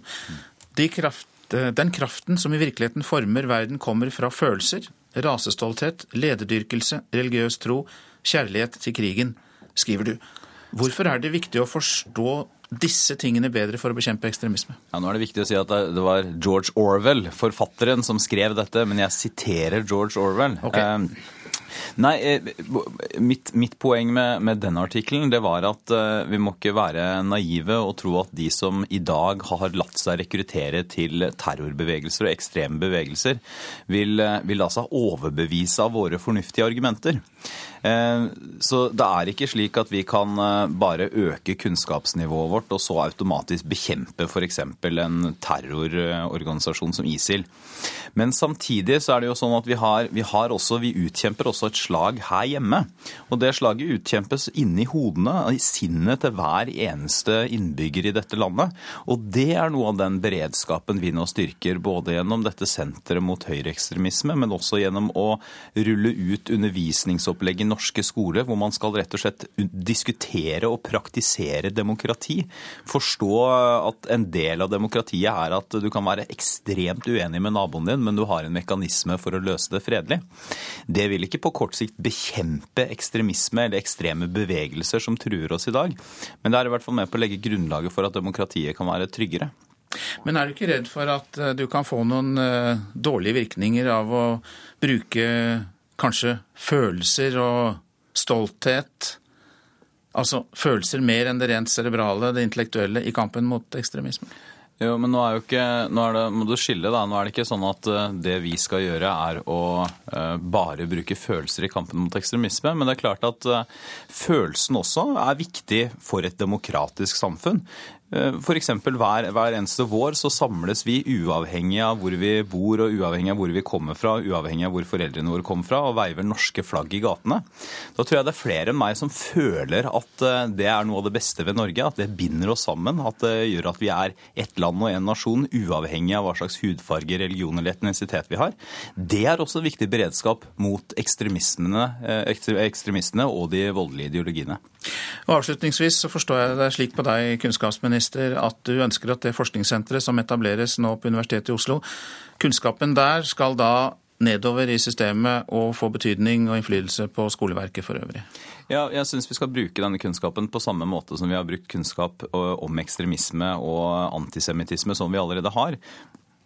De kraft, den kraften som i virkeligheten former verden, kommer fra følelser, rasestolthet, lederdyrkelse, religiøs tro, kjærlighet til krigen, skriver du. Hvorfor er det viktig å forstå disse tingene bedre for å bekjempe ekstremisme? Ja, nå er det viktig å si at det var George Orwell, forfatteren, som skrev dette, men jeg siterer George Orwell. Okay. Eh, Nei, eh, mitt, mitt poeng med, med denne artikkelen var at uh, vi må ikke være naive og tro at de som i dag har latt seg rekruttere til terrorbevegelser og ekstreme bevegelser, vil, uh, vil la seg overbevise av våre fornuftige argumenter. Uh, så det er ikke slik at vi kan bare øke kunnskapsnivået vårt og så automatisk bekjempe f.eks. en terrororganisasjon som ISIL. Men samtidig så er det jo sånn at vi, har, vi, har også, vi utkjemper også et slag her hjemme. Og det slaget utkjempes inni hodene, i sinnet til hver eneste innbygger i dette landet. Og det er noe av den beredskapen vi nå styrker, både gjennom dette senteret mot høyreekstremisme, men også gjennom å rulle ut undervisningsopplegg norske skole, hvor man skal rett og slett diskutere og praktisere demokrati. Forstå at en del av demokratiet er at du kan være ekstremt uenig med naboen din, men du har en mekanisme for å løse det fredelig. Det vil ikke på kort sikt bekjempe ekstremisme eller ekstreme bevegelser som truer oss i dag, men det er i hvert fall med på å legge grunnlaget for at demokratiet kan være tryggere. Men er du ikke redd for at eh, du kan få noen uh, dårlige virkninger av å bruke kanskje følelser og stolthet, altså følelser mer enn det rent cerebrale, det intellektuelle, i kampen mot ekstremisme? Jo, men nå er jo ikke, nå er det, må du skille da, nå er det ikke sånn at eh, det vi skal gjøre er å uh, bare bruke følelser i kampen mot ekstremisme. Men det er klart at uh, følelsen også er viktig for et demokratisk samfunn. Eh, F.eks. Hver, hver eneste vår så samles vi uavhengig av hvor vi bor og uavhengig av hvor vi kommer fra, uavhengig av hvor foreldrene våre kommer fra, og veiver norske flagg i gatene. Da tror jeg det er flere enn meg som føler at eh, det er noe av det beste ved Norge. At det binder oss sammen. At det gjør at vi er ett land og én nasjon, uavhengig av hva slags hudfarge, religion eller etnisitet vi har. Det er også en viktig beredskap mot eh, ekstremistene og de voldelige ideologiene. Og Avslutningsvis så forstår jeg det slik på deg, kunnskapsminister, at du ønsker at det forskningssenteret som etableres nå på Universitetet i Oslo, kunnskapen der skal da nedover i systemet og få betydning og innflytelse på skoleverket for øvrig? Ja, jeg syns vi skal bruke denne kunnskapen på samme måte som vi har brukt kunnskap om ekstremisme og antisemittisme som vi allerede har.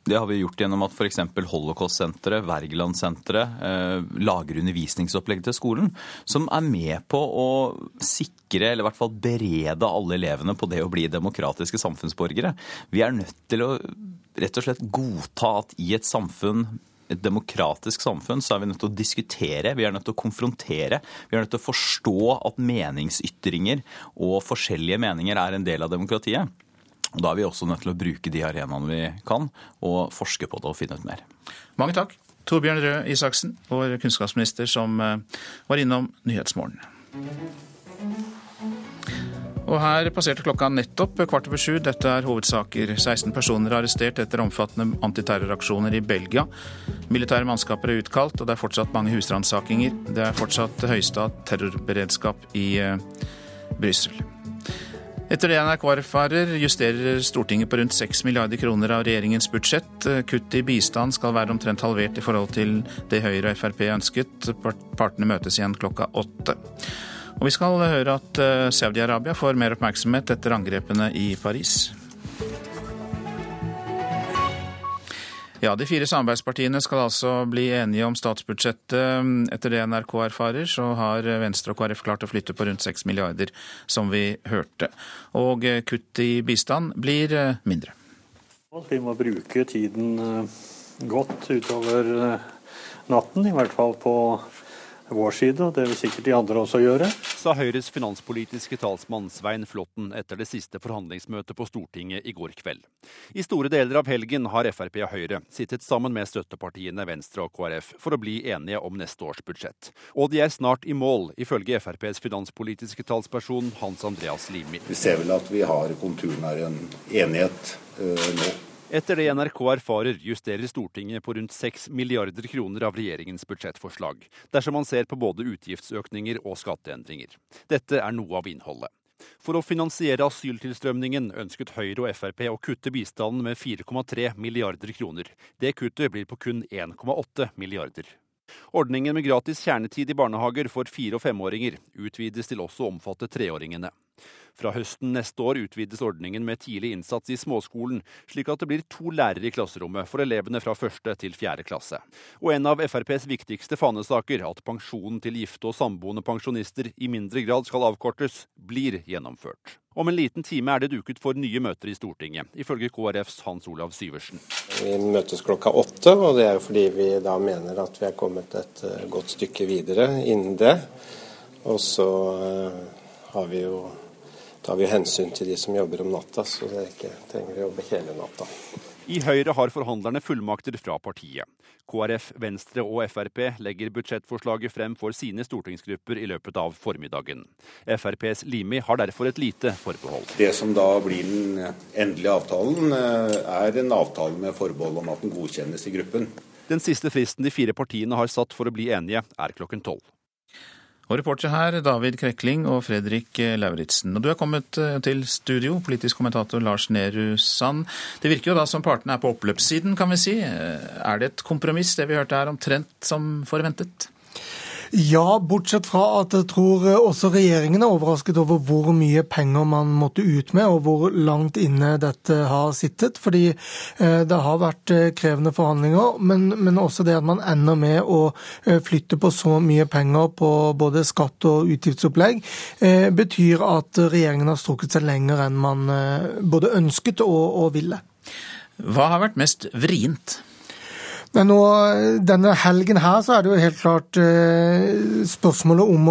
Det har vi gjort gjennom at f.eks. Holocaust-senteret, Wergeland-senteret eh, lager undervisningsopplegg til skolen som er med på å sikre, eller i hvert fall berede alle elevene på det å bli demokratiske samfunnsborgere. Vi er nødt til å rett og slett godta at i et samfunn et demokratisk samfunn så er vi nødt til å diskutere, vi er nødt til å konfrontere. Vi er nødt til å forstå at meningsytringer og forskjellige meninger er en del av demokratiet. Og Da er vi også nødt til å bruke de arenaene vi kan, og forske på det og finne ut mer. Mange takk. Torbjørn Røe Isaksen, vår kunnskapsminister som eh, var innom Nyhetsmorgen. Og her passerte klokka nettopp kvart over sju. Dette er hovedsaker. 16 personer er arrestert etter omfattende antiterroraksjoner i Belgia. Militære mannskaper er utkalt, og det er fortsatt mange husransakinger. Det er fortsatt høyeste terrorberedskap i uh, Brussel. Etter det NRK erfarer, justerer Stortinget på rundt 6 milliarder kroner av regjeringens budsjett. Kutt i bistand skal være omtrent halvert i forhold til det Høyre og Frp ønsket. Partene møtes igjen klokka åtte. Og vi skal høre at eh, Saudi-Arabia får mer oppmerksomhet etter angrepene i Paris. Ja, De fire samarbeidspartiene skal altså bli enige om statsbudsjettet. Etter det NRK erfarer, så har Venstre og KrF klart å flytte på rundt 6 milliarder, som vi hørte. Og kutt i bistand blir eh, mindre. Vi må bruke tiden eh, godt utover eh, natten, i hvert fall på vår side, og det vil sikkert de andre også gjøre. Sa Høyres finanspolitiske talsmann Svein Flåtten etter det siste forhandlingsmøtet på Stortinget i går kveld. I store deler av helgen har Frp og Høyre sittet sammen med støttepartiene Venstre og KrF for å bli enige om neste års budsjett. Og de er snart i mål, ifølge FrPs finanspolitiske talsperson Hans Andreas Limi. Vi ser vel at vi har konturene av en enighet uh, nå. Etter det NRK erfarer, justerer Stortinget på rundt 6 milliarder kroner av regjeringens budsjettforslag, dersom man ser på både utgiftsøkninger og skatteendringer. Dette er noe av innholdet. For å finansiere asyltilstrømningen ønsket Høyre og Frp å kutte bistanden med 4,3 milliarder kroner. Det kuttet blir på kun 1,8 milliarder. Ordningen med gratis kjernetid i barnehager for fire- og femåringer utvides til også å omfatte treåringene. Fra høsten neste år utvides ordningen med tidlig innsats i småskolen, slik at det blir to lærere i klasserommet for elevene fra første til fjerde klasse. Og en av FrPs viktigste fanesaker, at pensjonen til gifte og samboende pensjonister i mindre grad skal avkortes, blir gjennomført. Om en liten time er det duket for nye møter i Stortinget, ifølge KrFs Hans Olav Syversen. Vi møtes klokka åtte, og det er jo fordi vi da mener at vi er kommet et eh, godt stykke videre innen det. Og så eh, har vi jo tar vi hensyn til de som jobber om natta, så det ikke trenger å jobbe hele natta. I Høyre har forhandlerne fullmakter fra partiet. KrF, Venstre og Frp legger budsjettforslaget frem for sine stortingsgrupper i løpet av formiddagen. FrPs Limi har derfor et lite forbehold. Det som da blir den endelige avtalen, eh, er en avtale med forbehold om at den godkjennes i gruppen. Den siste fristen de fire partiene har satt for å bli enige, er klokken tolv. Og reporter her, David Krekling og Fredrik Lauritzen. Og du er kommet eh, til studio, politisk kommentator Lars Nehru Sand. Det virker jo da som partene er på oppløpssiden, kan vi si. Eh, er det et kompromiss, det vi hørte her, omtrent som forventet? Ja, bortsett fra at jeg tror også regjeringen er overrasket over hvor mye penger man måtte ut med, og hvor langt inne dette har sittet. Fordi eh, det har vært eh, krevende forhandlinger, men, men også det at man ender med å eh, flytte på så mye penger på både skatt og utgiftsopplegg, betyr at regjeringen har strukket seg lenger enn man både ønsket og, og ville. Hva har vært mest vrient? Men nå, denne helgen her så er det jo helt klart eh, spørsmålet om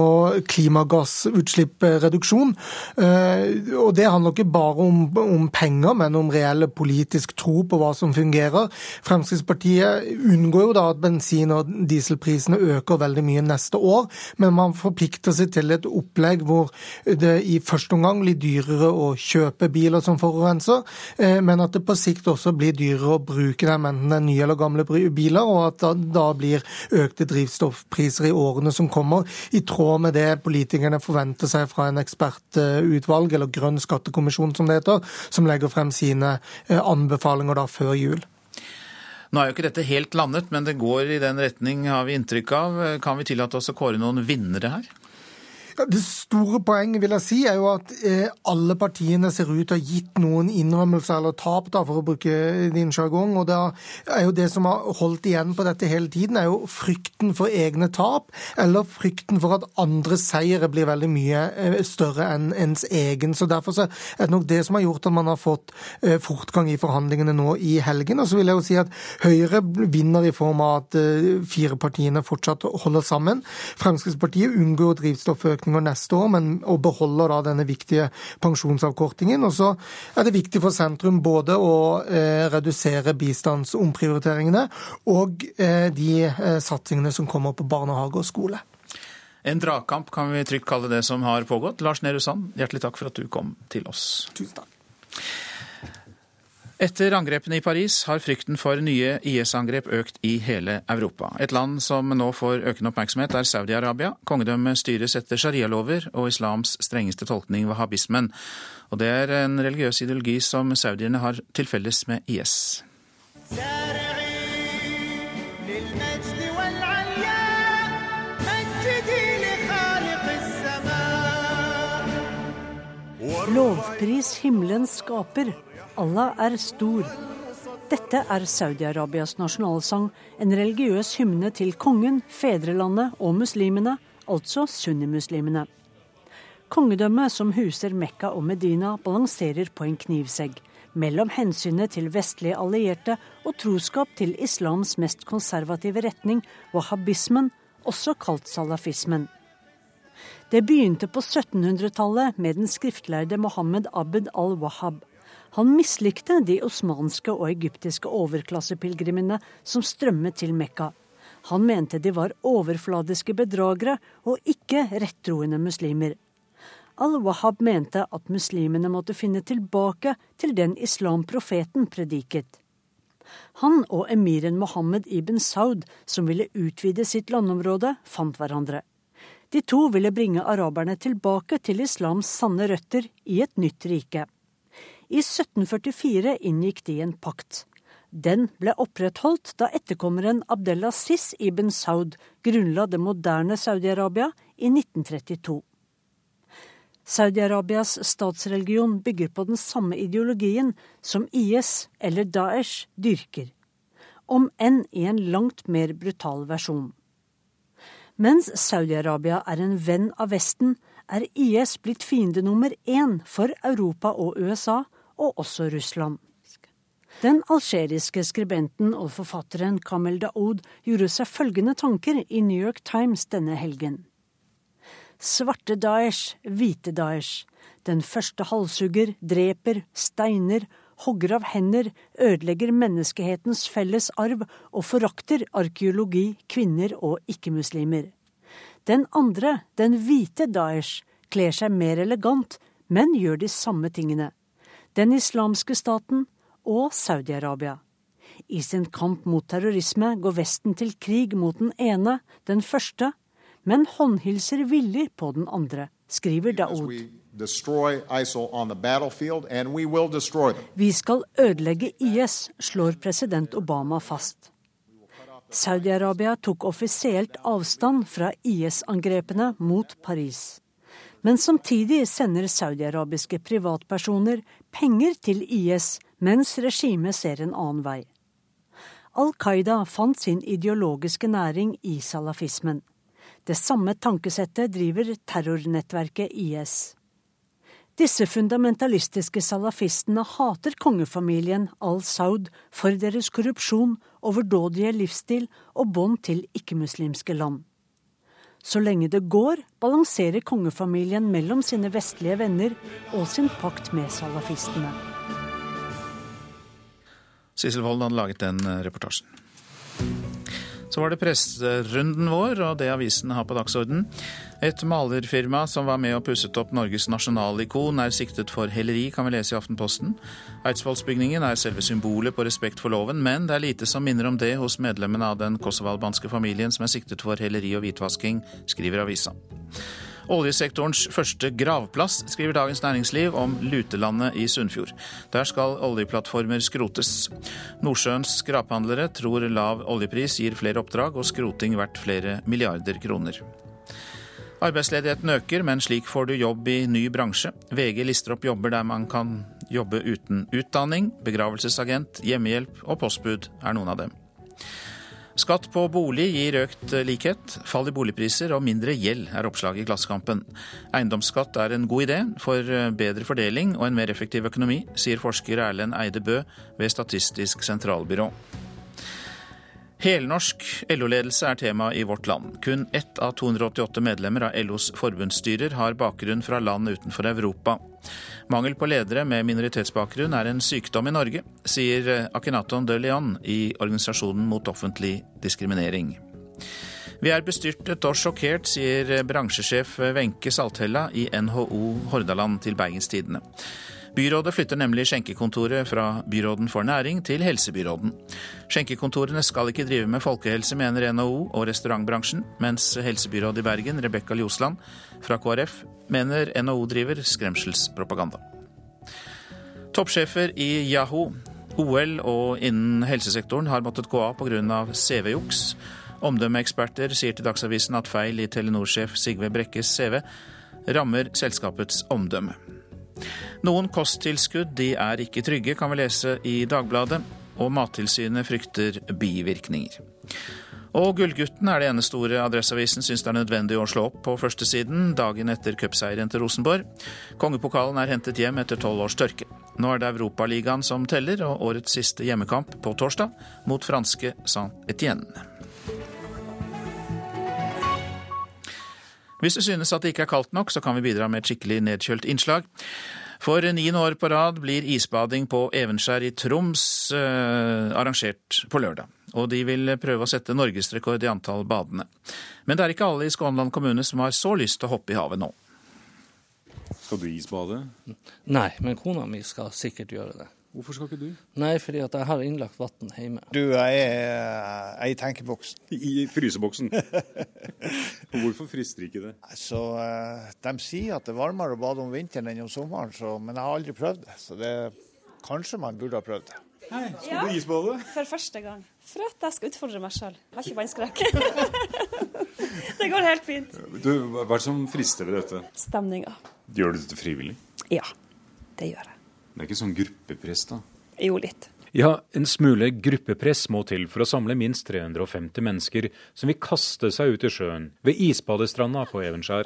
klimagassutslippsreduksjon. Eh, og det handler ikke bare om, om, penger, men om reell politisk tro på hva som fungerer. Fremskrittspartiet unngår jo da at bensin- og dieselprisene øker veldig mye neste år, men man forplikter seg til et opplegg hvor det i første omgang blir dyrere å kjøpe biler som forurenser, eh, men at det på sikt også blir dyrere å bruke dem, enten det er nye eller gamle biler biler, og at det da blir økte drivstoffpriser i årene som kommer, i tråd med det politikerne forventer seg fra en ekspertutvalg, eller Grønn skattekommisjon som det heter, som legger frem sine eh, anbefalinger da før jul. Nå er jo ikke dette helt landet, men det går i den retning, har vi inntrykk av. Kan vi tillate oss å kåre noen vinnere her? Det store poenget vil jeg si, er jo at eh, alle partiene ser ut til å ha gitt noen innrømmelser eller tap, da, for å bruke din sjargong. Og det er jo det som har holdt igjen på dette hele tiden, er jo frykten for egne tap, eller frykten for at andres seire blir veldig mye eh, større enn ens egen. Så Derfor så er det nok det som har gjort at man har fått eh, fortgang i forhandlingene nå i helgen. Og så vil jeg jo si at Høyre vinner i form av at fire partiene fortsatt holder sammen. Fremskrittspartiet unngår drivstofføkning økninger neste år, men og beholder da denne viktige pensjonsavkortingen. Og så er det viktig for sentrum både å eh, redusere bistandsomprioriteringene og eh, de eh, satsingene som kommer på barnehage og skole. En dragkamp kan vi trygt kalle det som har pågått. Lars Nehru Sand, hjertelig takk for at du kom til oss. Tusen takk. Etter angrepene i Paris har frykten for nye IS-angrep økt i hele Europa. Et land som nå får økende oppmerksomhet, er Saudi-Arabia. Kongedømmet styres etter sharialover og islams strengeste tolkning, wahhabismen. Og det er en religiøs ideologi som saudierne har til felles med IS. Lovpris himmelens skaper Allah er stor. Dette er Saudi-Arabias nasjonalsang, en religiøs hymne til kongen, fedrelandet og muslimene, altså sunnimuslimene. Kongedømmet som huser Mekka og Medina, balanserer på en knivsegg mellom hensynet til vestlige allierte og troskap til islams mest konservative retning, wahhabismen, også kalt salafismen. Det begynte på 1700-tallet med den skriftlærde Mohammed Abed al-Wahhab. Han mislikte de osmanske og egyptiske overklassepilegrimene som strømmet til Mekka. Han mente de var overfladiske bedragere og ikke rettroende muslimer. Al-Wahhab mente at muslimene måtte finne tilbake til den islamprofeten prediket. Han og emiren Mohammed ibn Saud, som ville utvide sitt landområde, fant hverandre. De to ville bringe araberne tilbake til islams sanne røtter i et nytt rike. I 1744 inngikk de en pakt. Den ble opprettholdt da etterkommeren Abdel Aziz ibn Saud grunnla det moderne Saudi-Arabia i 1932. Saudi-Arabias statsreligion bygger på den samme ideologien som IS eller Daesh dyrker, om enn i en langt mer brutal versjon. Mens Saudi-Arabia er en venn av Vesten, er IS blitt fiende nummer én for Europa og USA, og også Russland. Den algeriske skribenten og forfatteren Kamel Daoud gjorde seg følgende tanker i New York Times denne helgen. Svarte Daesh, hvite Daesh. Den første halshugger, dreper, steiner, hogger av hender, ødelegger menneskehetens felles arv og forakter arkeologi, kvinner og ikke-muslimer. Den andre, den hvite Daesh, kler seg mer elegant, men gjør de samme tingene den islamske staten og Saudi-Arabia. I sin kamp mot terrorisme går Vesten til krig mot den ene, den første, men håndhilser villig på den andre, skriver Daoud. Vi skal ødelegge IS, slår president Obama fast. Saudi-Arabia tok offisielt avstand fra IS-angrepene mot Paris. Men samtidig sender saudiarabiske privatpersoner penger til IS, mens regimet ser en annen vei. Al Qaida fant sin ideologiske næring i salafismen. Det samme tankesettet driver terrornettverket IS. Disse fundamentalistiske salafistene hater kongefamilien al-Saud for deres korrupsjon, overdådige livsstil og bånd til ikke-muslimske land. Så lenge det går, balanserer kongefamilien mellom sine vestlige venner og sin pakt med salafistene. Sissel Wold hadde laget den eh, reportasjen. Så var det presserunden vår og det avisene har på dagsorden. Et malerfirma som var med og pusset opp Norges nasjonalikon, er siktet for helleri, kan vi lese i Aftenposten. Eidsvollsbygningen er selve symbolet på respekt for loven, men det er lite som minner om det hos medlemmene av den kosovalbanske familien som er siktet for helleri og hvitvasking, skriver avisa. Oljesektorens første gravplass, skriver Dagens Næringsliv om lutelandet i Sunnfjord. Der skal oljeplattformer skrotes. Nordsjøens skraphandlere tror lav oljepris gir flere oppdrag og skroting verdt flere milliarder kroner. Arbeidsledigheten øker, men slik får du jobb i ny bransje. VG lister opp jobber der man kan jobbe uten utdanning. Begravelsesagent, hjemmehjelp og postbud er noen av dem. Skatt på bolig gir økt likhet, fall i boligpriser og mindre gjeld, er oppslaget i Klassekampen. Eiendomsskatt er en god idé for bedre fordeling og en mer effektiv økonomi, sier forsker Erlend Eide Bø ved Statistisk sentralbyrå. Helnorsk LO-ledelse er tema i Vårt Land. Kun ett av 288 medlemmer av LOs forbundsstyrer har bakgrunn fra land utenfor Europa. Mangel på ledere med minoritetsbakgrunn er en sykdom i Norge, sier Akhenaton de Leon i Organisasjonen mot offentlig diskriminering. Vi er bestyrtet og sjokkert, sier bransjesjef Wenche Salthella i NHO Hordaland til Bergens Tidende. Byrådet flytter nemlig skjenkekontoret fra byråden for næring til helsebyråden. Skjenkekontorene skal ikke drive med folkehelse, mener NHO og restaurantbransjen, mens helsebyrådet i Bergen, Rebekka Ljosland fra KrF, mener NHO driver skremselspropaganda. Toppsjefer i Yahoo, OL og innen helsesektoren har måttet gå av pga. CV-juks. Omdømmeeksperter sier til Dagsavisen at feil i Telenor-sjef Sigve Brekkes CV rammer selskapets omdømme. Noen kosttilskudd de er ikke trygge, kan vi lese i Dagbladet, og Mattilsynet frykter bivirkninger. Og Gullgutten er det ene store Adresseavisen syns det er nødvendig å slå opp på førstesiden dagen etter cupseieren til Rosenborg. Kongepokalen er hentet hjem etter tolv års tørke. Nå er det Europaligaen som teller, og årets siste hjemmekamp på torsdag mot franske Saint-Étienne. Hvis du synes at det ikke er kaldt nok, så kan vi bidra med et skikkelig nedkjølt innslag. For niende år på rad blir isbading på Evenskjær i Troms eh, arrangert på lørdag. Og de vil prøve å sette norgesrekord i antall badende. Men det er ikke alle i Skånland kommune som har så lyst til å hoppe i havet nå. Skal du isbade? Nei, men kona mi skal sikkert gjøre det. Hvorfor skal ikke du? Nei, fordi at jeg har innlagt vann hjemme. Du jeg er i tenkeboksen. I fryseboksen? Hvorfor frister ikke det? Altså, De sier at det er varmere å bade om vinteren enn om sommeren, så, men jeg har aldri prøvd det. Så det, kanskje man burde ha prøvd det. Hei, skal ja, du isbade? For første gang. For at jeg skal utfordre meg sjøl. Har ikke vannskrekk. det går helt fint. Du, hva er det som frister ved dette? Stemninga. Gjør du dette frivillig? Ja, det gjør jeg. Det er ikke sånn gruppepress, da? Jo, litt. Ja, en smule gruppepress må til for å samle minst 350 mennesker som vil kaste seg ut i sjøen ved isbadestranda på Evenskjær.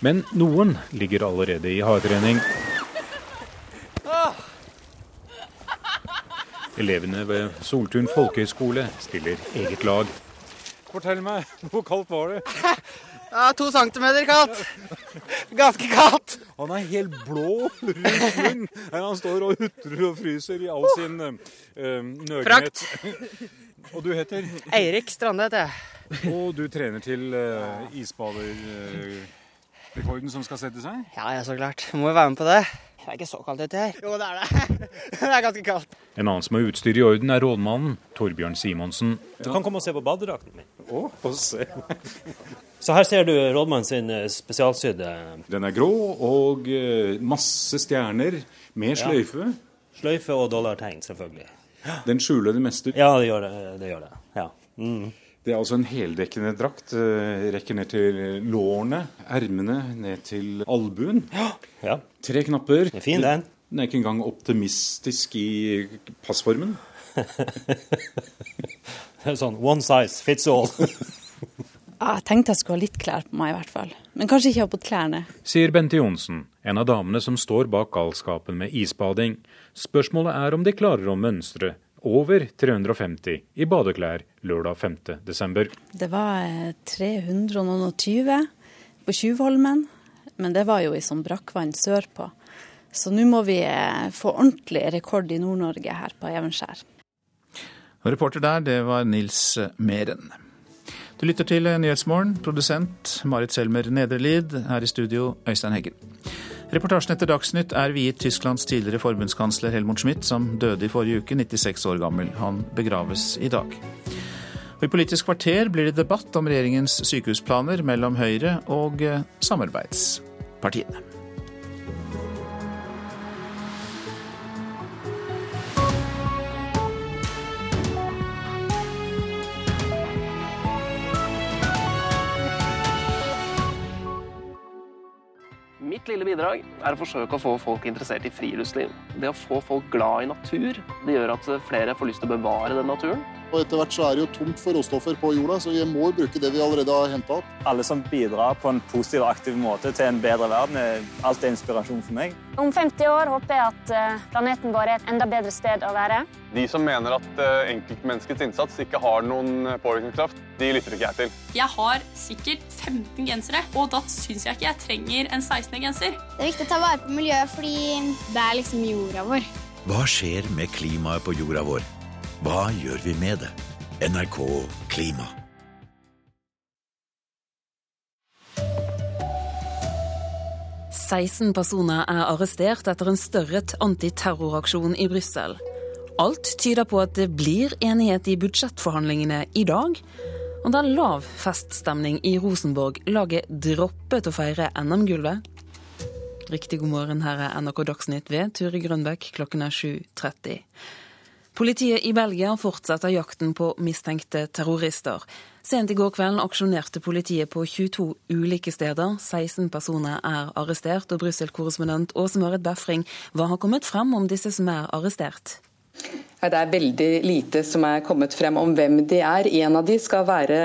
Men noen ligger allerede i hardtrening. Elevene ved Soltun folkehøgskole stiller eget lag. Fortell meg, hvor kaldt var det? Ja, to centimeter kaldt. Ganske kaldt. Han er helt blå rundt munnen. Han står og hutrer og fryser i all sin uh, nøgenhet. Og du heter? Eirik Strande heter jeg. Og du trener til uh, isbaderrekorden uh, som skal sette seg? Ja, ja, så klart. Må jo være med på det. Det er ikke så kaldt ute her. Jo, det er det. det er ganske kaldt. En annen som har utstyr i orden, er rådmannen Torbjørn Simonsen. Du kan komme og se på badedrakten min. Å, få se. Så her ser du rådmannen sin eh, spesialsydde Den er grå og masse stjerner med sløyfe. Ja. Sløyfe og dollartegn, selvfølgelig. Den skjuler det meste? Ja, det gjør det. det, gjør det. Ja. Mm. Det er altså en heldekkende drakt. Eh, rekker ned til lårene, ermene ned til albuen. Ja. Tre knapper. Det er fin, den. Den er ikke engang optimistisk i passformen. det er sånn one size fits all. jeg tenkte jeg skulle ha litt klær på meg, i hvert fall. Men kanskje ikke ha på klærne. Sier Bente Johnsen, en av damene som står bak galskapen med isbading. Spørsmålet er om de klarer å mønstre over 350 i badeklær lørdag 5.12. Det var 320 eh, på Tjuvholmen, men det var jo i sånn brakkvann sørpå. Så nå må vi eh, få ordentlig rekord i Nord-Norge her på Evenskjær. Reporter der, det var Nils Meren. Du lytter til Nyhetsmorgen. Produsent Marit Selmer Nedrelid. Her i studio, Øystein Heggen. Reportasjen etter Dagsnytt er viet Tysklands tidligere forbundskansler Helmut Schmidt, som døde i forrige uke, 96 år gammel. Han begraves i dag. Og I Politisk kvarter blir det debatt om regjeringens sykehusplaner mellom Høyre og eh, samarbeidspartiene. Mitt lille bidrag er å forsøke å få folk interessert i friluftsliv. Det å få folk glad i natur, det gjør at flere får lyst til å bevare den naturen. Og Etter hvert så er det jo tomt for råstoffer på jorda, så vi må bruke det vi allerede har henta opp. Alle som bidrar på en positiv og aktiv måte til en bedre verden, er alltid inspirasjon for meg. Om 50 år håper jeg at eh, planeten vår er et enda bedre sted å være. De som mener at eh, enkeltmenneskets innsats ikke har noen eh, påvirkningskraft, de lytter ikke jeg til. Jeg har sikkert 15 gensere, og da syns jeg ikke jeg trenger en 16. genser. Det er viktig å ta vare på miljøet fordi det er liksom jorda vår. Hva skjer med klimaet på jorda vår? Hva gjør vi med det? NRK Klima. «16 personer er arrestert etter en større antiterroraksjon i Brussel. Alt tyder på at det blir enighet i budsjettforhandlingene i dag. Og det er lav feststemning i Rosenborg. Laget droppet å feire NM-gulvet. Riktig god morgen, her er NRK Dagsnytt ved Ture Grønbekk klokken er 7.30. Politiet i Belgia fortsetter jakten på mistenkte terrorister. Sent i går kveld aksjonerte politiet på 22 ulike steder. 16 personer er arrestert, og Brussel-korrespondent Åse Marit Befring, hva har kommet frem om disse som er arrestert? Det er veldig lite som er kommet frem om hvem de er. En av de skal være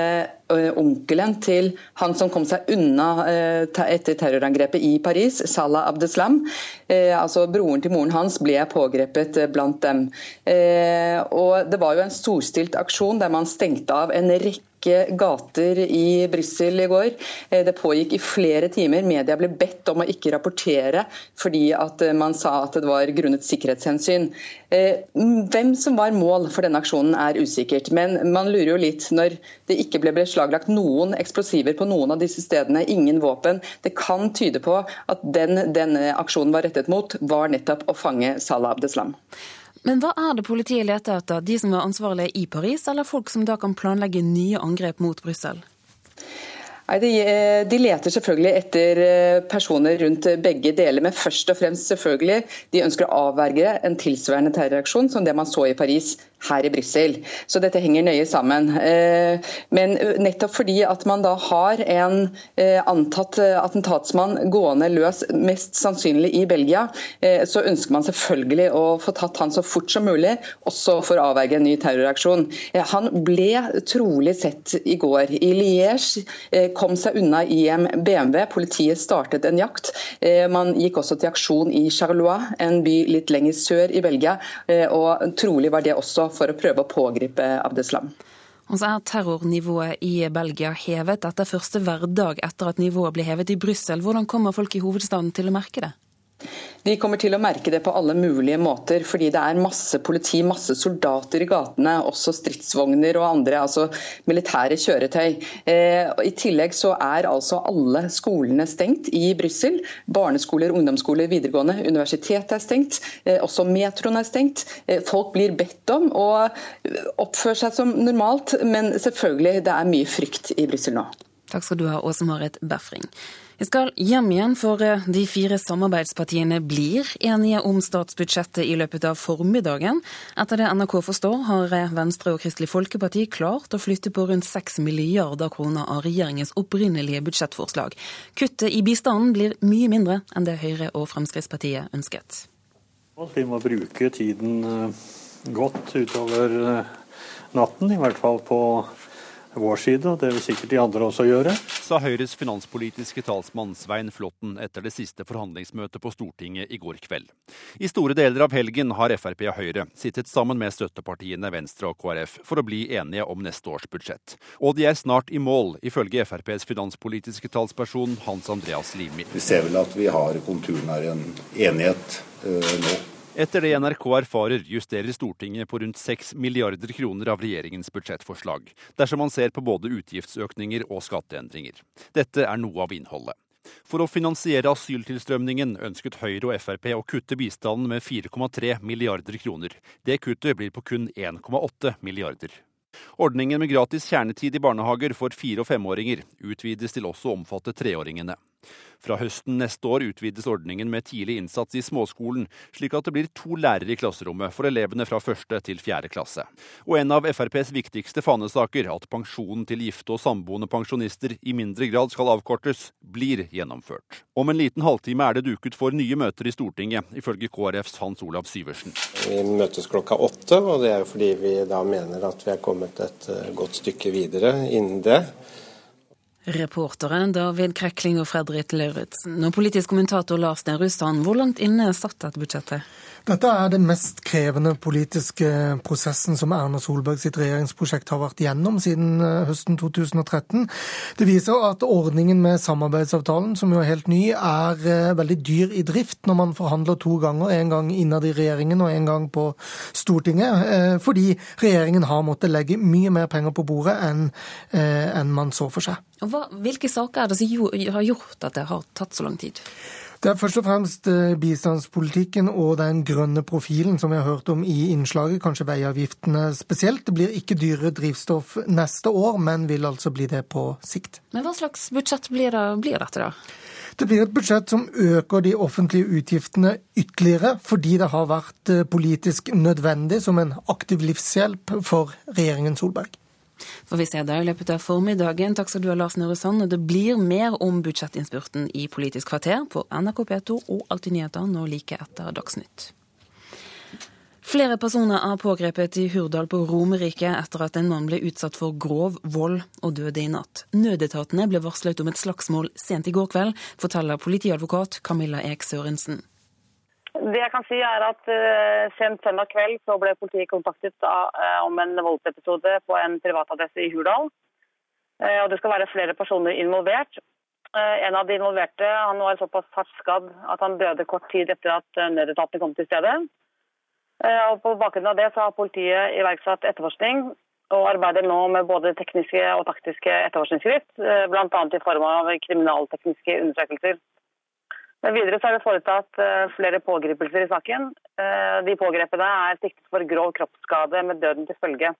onkelen til han som kom seg unna etter terrorangrepet i Paris, Salah Abdeslam. Altså Broren til moren hans ble pågrepet blant dem. Og Det var jo en storstilt aksjon der man stengte av en rekke gater i Brussel i går. Det pågikk i flere timer. Media ble bedt om å ikke rapportere fordi at man sa at det var grunnet sikkerhetshensyn. Hvem som var mål for denne aksjonen er usikkert, men man lurer jo litt når det ikke ble beslaglagt noen eksplosiver på noen av disse stedene, ingen våpen. Det kan tyde på at den denne aksjonen var rettet mot, var nettopp å fange Salah Abdeslam. Men hva er det politiet leter etter? De som er ansvarlige i Paris, eller folk som da kan planlegge nye angrep mot Brussel? Nei, de, de, leter selvfølgelig etter personer rundt begge deler, men først og fremst selvfølgelig de ønsker å avverge en tilsvarende terroraksjon som det man så i Paris her i Brussel. Så dette henger nøye sammen. Men nettopp fordi at man da har en antatt attentatsmann gående løs, mest sannsynlig i Belgia, så ønsker man selvfølgelig å få tatt han så fort som mulig, også for å avverge en ny terroraksjon. Han ble trolig sett i går. I Liège kom seg unna i en BMW. Politiet startet en jakt. Man gikk også til aksjon i Charlois, en by litt lenger sør i Belgia. og Trolig var det også for å prøve å pågripe Abdeslam. Og så er terrornivået i Belgia hevet etter første hverdag etter at nivået ble hevet i Brussel. Hvordan kommer folk i hovedstaden til å merke det? De kommer til å merke det på alle mulige måter, fordi det er masse politi, masse soldater i gatene, også stridsvogner og andre, altså militære kjøretøy. Eh, I tillegg så er altså alle skolene stengt i Brussel. Barneskoler, ungdomsskoler, videregående. Universitetet er stengt. Eh, også metroen er stengt. Eh, folk blir bedt om å oppføre seg som normalt, men selvfølgelig, det er mye frykt i Brussel nå. Takk skal du ha, Åse Marit Befring. Vi skal hjem igjen, for eh, de fire samarbeidspartiene blir enige om statsbudsjettet i løpet av formiddagen. Etter det NRK forstår, har eh, Venstre og Kristelig Folkeparti klart å flytte på rundt 6 milliarder kroner av regjeringens opprinnelige budsjettforslag. Kuttet i bistanden blir mye mindre enn det Høyre og Fremskrittspartiet ønsket. Vi må bruke tiden eh, godt utover natten, i hvert fall på vår side, og det vil sikkert de andre også gjøre. Sa Høyres finanspolitiske talsmann Svein Flåtten etter det siste forhandlingsmøtet på Stortinget i går kveld. I store deler av helgen har Frp og Høyre sittet sammen med støttepartiene Venstre og KrF for å bli enige om neste års budsjett. Og de er snart i mål, ifølge FrPs finanspolitiske talsperson Hans Andreas Limi. Vi ser vel at vi har konturene av en enighet eh, nå. Etter det NRK erfarer, justerer Stortinget på rundt 6 milliarder kroner av regjeringens budsjettforslag, dersom man ser på både utgiftsøkninger og skatteendringer. Dette er noe av innholdet. For å finansiere asyltilstrømningen ønsket Høyre og Frp å kutte bistanden med 4,3 milliarder kroner. Det kuttet blir på kun 1,8 milliarder. Ordningen med gratis kjernetid i barnehager for fire- og femåringer utvides til også å omfatte treåringene. Fra høsten neste år utvides ordningen med tidlig innsats i småskolen, slik at det blir to lærere i klasserommet for elevene fra første til fjerde klasse. Og en av FrPs viktigste fanesaker, at pensjonen til gifte og samboende pensjonister i mindre grad skal avkortes, blir gjennomført. Om en liten halvtime er det duket for nye møter i Stortinget, ifølge KrFs Hans Olav Syversen. Vi møtes klokka åtte, og det er jo fordi vi da mener at vi er kommet et eh, godt stykke videre innen det. Reportere David Krekling og Fredrik Lauritzen. Og politisk kommentator Lars Nehru Sand, hvor langt inne satt dette budsjettet? Dette er den mest krevende politiske prosessen som Erna Solberg sitt regjeringsprosjekt har vært gjennom siden eh, høsten 2013. Det viser at ordningen med samarbeidsavtalen, som jo er helt ny, er eh, veldig dyr i drift når man forhandler to ganger, en gang innad i regjeringen og en gang på Stortinget, eh, fordi regjeringen har måttet legge mye mer penger på bordet enn, man så for seg. Hva, hvilke saker er det som har gjort at det har tatt så lang tid? Det er først og fremst eh, bistandspolitikken og den grønne profilen som vi har hørt om i innslaget, kanskje veiavgiftene spesielt. Det blir ikke dyrere drivstoff neste år, men vil altså bli det på sikt. Men hva slags budsjett blir, det, blir dette, da? Det blir et budsjett som øker de offentlige utgiftene ytterligere, fordi det har vært eh, politisk nødvendig som en aktiv livshjelp for regjeringen Solberg. Får vi se deg i løpet av formiddagen. Takk skal du ha, Lars Nøre Sand. Det blir mer om budsjettinnspurten i Politisk kvarter på NRK P2 og Alltid nyheter nå like etter Dagsnytt. Flere personer er pågrepet i Hurdal på Romerike etter at en mann ble utsatt for grov vold og døde i natt. Nødetatene ble varslet om et slagsmål sent i går kveld, forteller politiadvokat Camilla Eek Sørensen. Det jeg kan si er at uh, Sent søndag kveld så ble politiet kontaktet uh, om en voldsepisode på en privatadresse i Hurdal. Uh, og Det skal være flere personer involvert. En av de involverte han var såpass hardt skadd at han døde kort tid etter at nødetatene kom til stedet. Og På bakgrunn av det så har politiet iverksatt etterforskning og arbeider nå med både tekniske og taktiske etterforskningsskritt, bl.a. i form av kriminaltekniske undersøkelser. Videre er det foretatt eh, flere pågripelser i saken. Eh, de pågrepede er siktet for grov kroppsskade med døden til følge.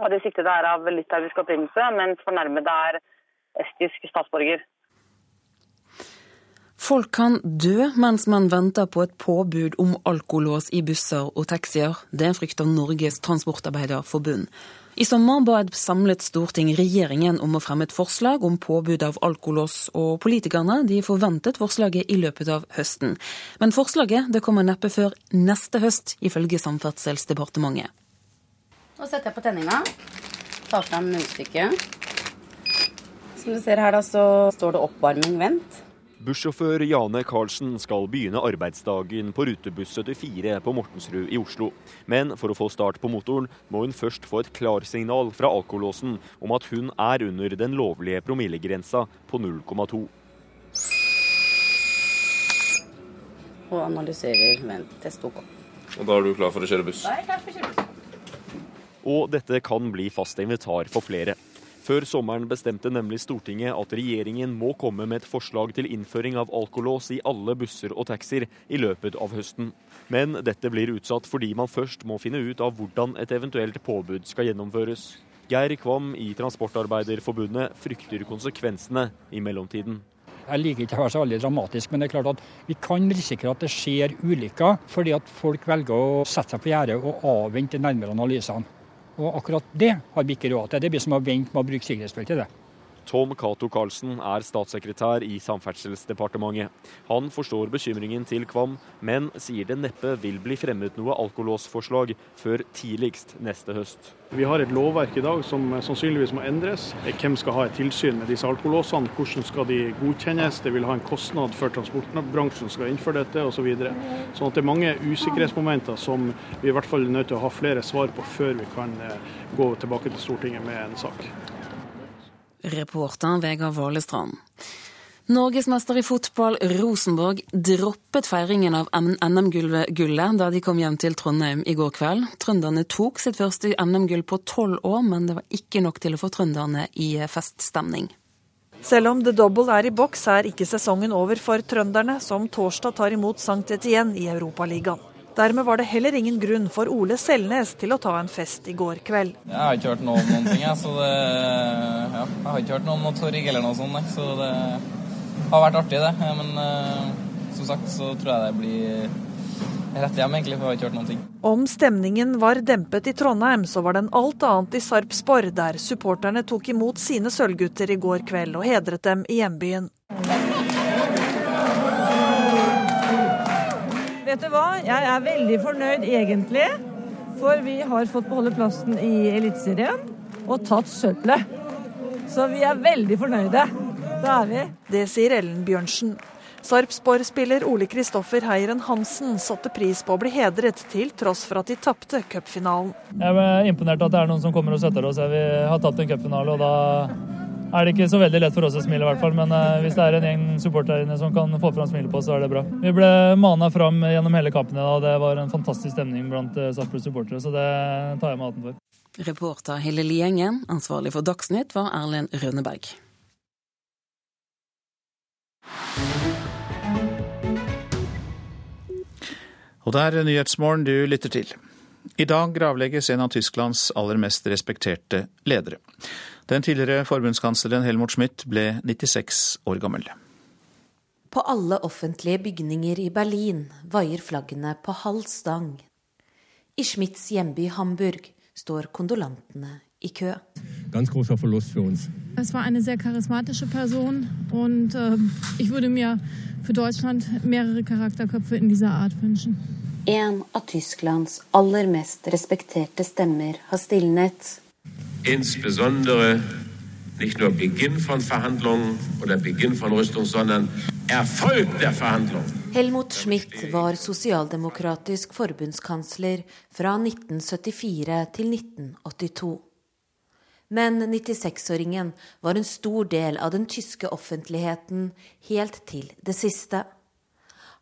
Og De siktede er av litauisk opprinnelse, mens fornærmede er estisk statsborger. Folk kan dø mens man venter på et påbud om alkolås i busser og taxier. Det frykter Norges Transportarbeiderforbund. I sommer ba et samlet storting regjeringen om å fremme et forslag om påbud av alkolås, og politikerne de forventet forslaget i løpet av høsten. Men forslaget det kommer neppe før neste høst, ifølge Samferdselsdepartementet. Nå setter jeg på tenninga, tar fram munnstykket. Som du ser her, da, så står det 'oppvarming vent'. Bussjåfør Jane Karlsen skal begynne arbeidsdagen på rutebuss 74 på Mortensrud i Oslo. Men for å få start på motoren, må hun først få et klarsignal fra alkolåsen om at hun er under den lovlige promillegrensa på 0,2. Og analyserer med en OK. Og da er du klar for å kjøre buss? Da er jeg klar for å kjøre buss. Og dette kan bli fast invitar for flere. Før sommeren bestemte nemlig Stortinget at regjeringen må komme med et forslag til innføring av alkolås i alle busser og taxier i løpet av høsten. Men dette blir utsatt fordi man først må finne ut av hvordan et eventuelt påbud skal gjennomføres. Geir Kvam i Transportarbeiderforbundet frykter konsekvensene i mellomtiden. Jeg liker ikke å være så veldig dramatisk, men det er klart at vi kan risikere at det skjer ulykker fordi at folk velger å sette seg på gjerdet og avvente nærmere analysene. Og akkurat det har vi ikke råd til. Det blir som å vente med å bruke sikkerhetsbeltet. det. Tom Cato Karlsen er statssekretær i Samferdselsdepartementet. Han forstår bekymringen til Kvam, men sier det neppe vil bli fremmet noe alkolåsforslag før tidligst neste høst. Vi har et lovverk i dag som sannsynligvis må endres. Hvem skal ha et tilsyn med disse alkolåsene? Hvordan skal de godkjennes? Det vil ha en kostnad for transportbransjen skal innføre dette osv. Så videre. sånn det er mange usikkerhetsmomenter som vi i hvert fall er nødt til å ha flere svar på før vi kan eh, gå tilbake til Stortinget med en sak. Reporter Vegard Valestrand. Norgesmester i fotball Rosenborg droppet feiringen av NM-gullet da de kom hjem til Trondheim i går kveld. Trønderne tok sitt første NM-gull på tolv år, men det var ikke nok til å få trønderne i feststemning. Selv om The Double er i boks, er ikke sesongen over for trønderne, som torsdag tar imot Sankt Etienne i Europaligaen. Dermed var det heller ingen grunn for Ole Selnes til å ta en fest i går kveld. Jeg har ikke hørt noe om noen ting, jeg. Så det, ja, jeg har ikke hørt noe om noe torg eller noe sånt. Så det har vært artig, det. Men uh, som sagt så tror jeg det blir rett hjem, egentlig, for jeg har ikke hørt noen ting. Om stemningen var dempet i Trondheim, så var den alt annet i Sarpsborg, der supporterne tok imot sine sølvgutter i går kveld og hedret dem i hjembyen. Vet du hva, jeg er veldig fornøyd egentlig. For vi har fått beholde plassen i Eliteserien og tatt sølvet. Så vi er veldig fornøyde. Det er vi. Det sier Ellen Bjørnsen. Sarpsborg-spiller Ole Kristoffer Heiren Hansen satte pris på å bli hedret, til tross for at de tapte cupfinalen. Jeg er imponert at det er noen som kommer og støtter oss. Vi har tatt en cupfinale, og da er det ikke så veldig lett for oss å smile, i hvert fall. Men eh, hvis det er en gjeng supportere som kan få fram smilet på så er det bra. Vi ble mana fram gjennom hele kampene, og det var en fantastisk stemning blant eh, Sarpsborg supportere. Så det tar jeg meg hatten for. Reporter Hillelie Liengen, ansvarlig for Dagsnytt, var Erlend Rønneberg. Og det er Nyhetsmorgen du lytter til. I dag gravlegges en av Tysklands aller mest respekterte ledere. Den tidligere forbundskansleren Helmut Schmidt ble 96 år gammel. På alle offentlige bygninger i Berlin vaier flaggene på halv stang. I Schmidts hjemby Hamburg står kondolantene i kø. Ganz großer Verlust für uns. Es war eine sehr charismatische Person und äh, ich würde mir für Deutschland mehrere Charakterköpfe in dieser Art wünschen. En av Tysklands aller mest respekterte stemmer har stilnet insbesondere nicht nur Beginn von Verhandlungen oder Beginn von Rüstung, sondern Erfolg der Verhandlungen. Helmut Schmidt var sosialdemokratisk forbundskansler fra 1974 til 1982. Men 96-åringen var en stor del av den tyske offentligheten helt til det siste.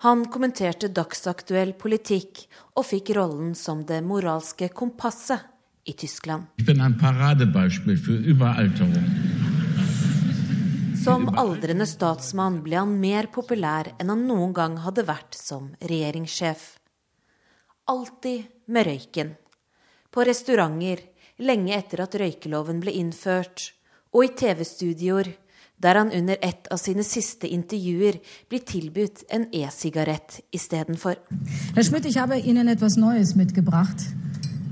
Han kommenterte dagsaktuell politikk og fikk rollen som det moralske kompasset i Tyskland. Som aldrende statsmann ble han mer populær enn han noen gang hadde vært som regjeringssjef. Alltid med røyken. På restauranter lenge etter at røykeloven ble innført, og i TV-studioer der han under et av sine siste intervjuer blir tilbudt en e-sigarett istedenfor. Herr Schmidt, jeg har Ihnen etwas Neues mitgebracht.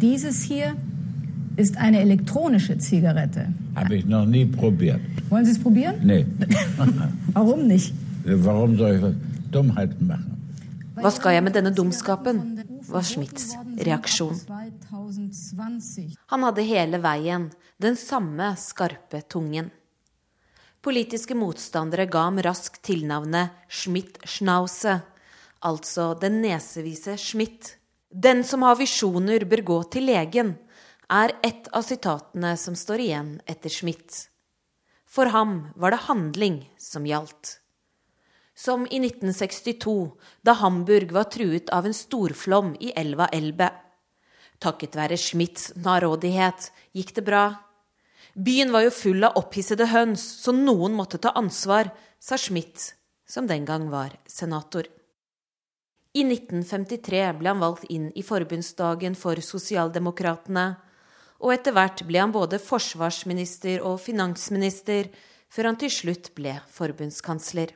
Dieses hier ist eine elektronische Zigarette. Habe ich noch nie probiert. Wollen Sie es probieren? Nee. Warum nicht? Warum soll ich Dummheiten machen? Hva skal jeg med denne dumskapen? var Schmidts reaksjon. Han hadde hele veien den samme skarpe tungen. Politiske motstandere ga ham raskt tilnavnet Schmidt-Schnause, altså den nesevise Schmidt. Den som har visjoner, bør gå til legen, er et av sitatene som står igjen etter Schmidt. For ham var det handling som gjaldt. Som i 1962, da Hamburg var truet av en storflom i elva Elbe. Takket være Schmidts narådighet gikk det bra. Byen var jo full av opphissede høns, så noen måtte ta ansvar, sa Schmidt, som den gang var senator. I 1953 ble han valgt inn i forbundsdagen for sosialdemokratene, Og etter hvert ble han både forsvarsminister og finansminister, før han til slutt ble forbundskansler.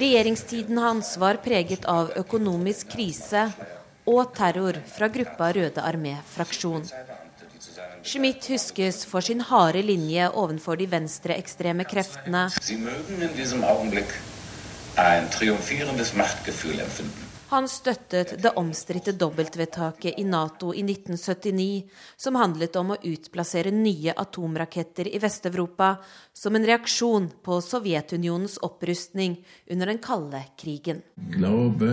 Regjeringstiden hans var preget av økonomisk krise og terror fra gruppa Røde armé-fraksjon. Schmidt huskes for sin harde linje overfor de venstreekstreme kreftene. Han støttet det omstridte dobbeltvedtaket i Nato i 1979, som handlet om å utplassere nye atomraketter i Vest-Europa som en reaksjon på Sovjetunionens opprustning under den kalde krigen. Glaube,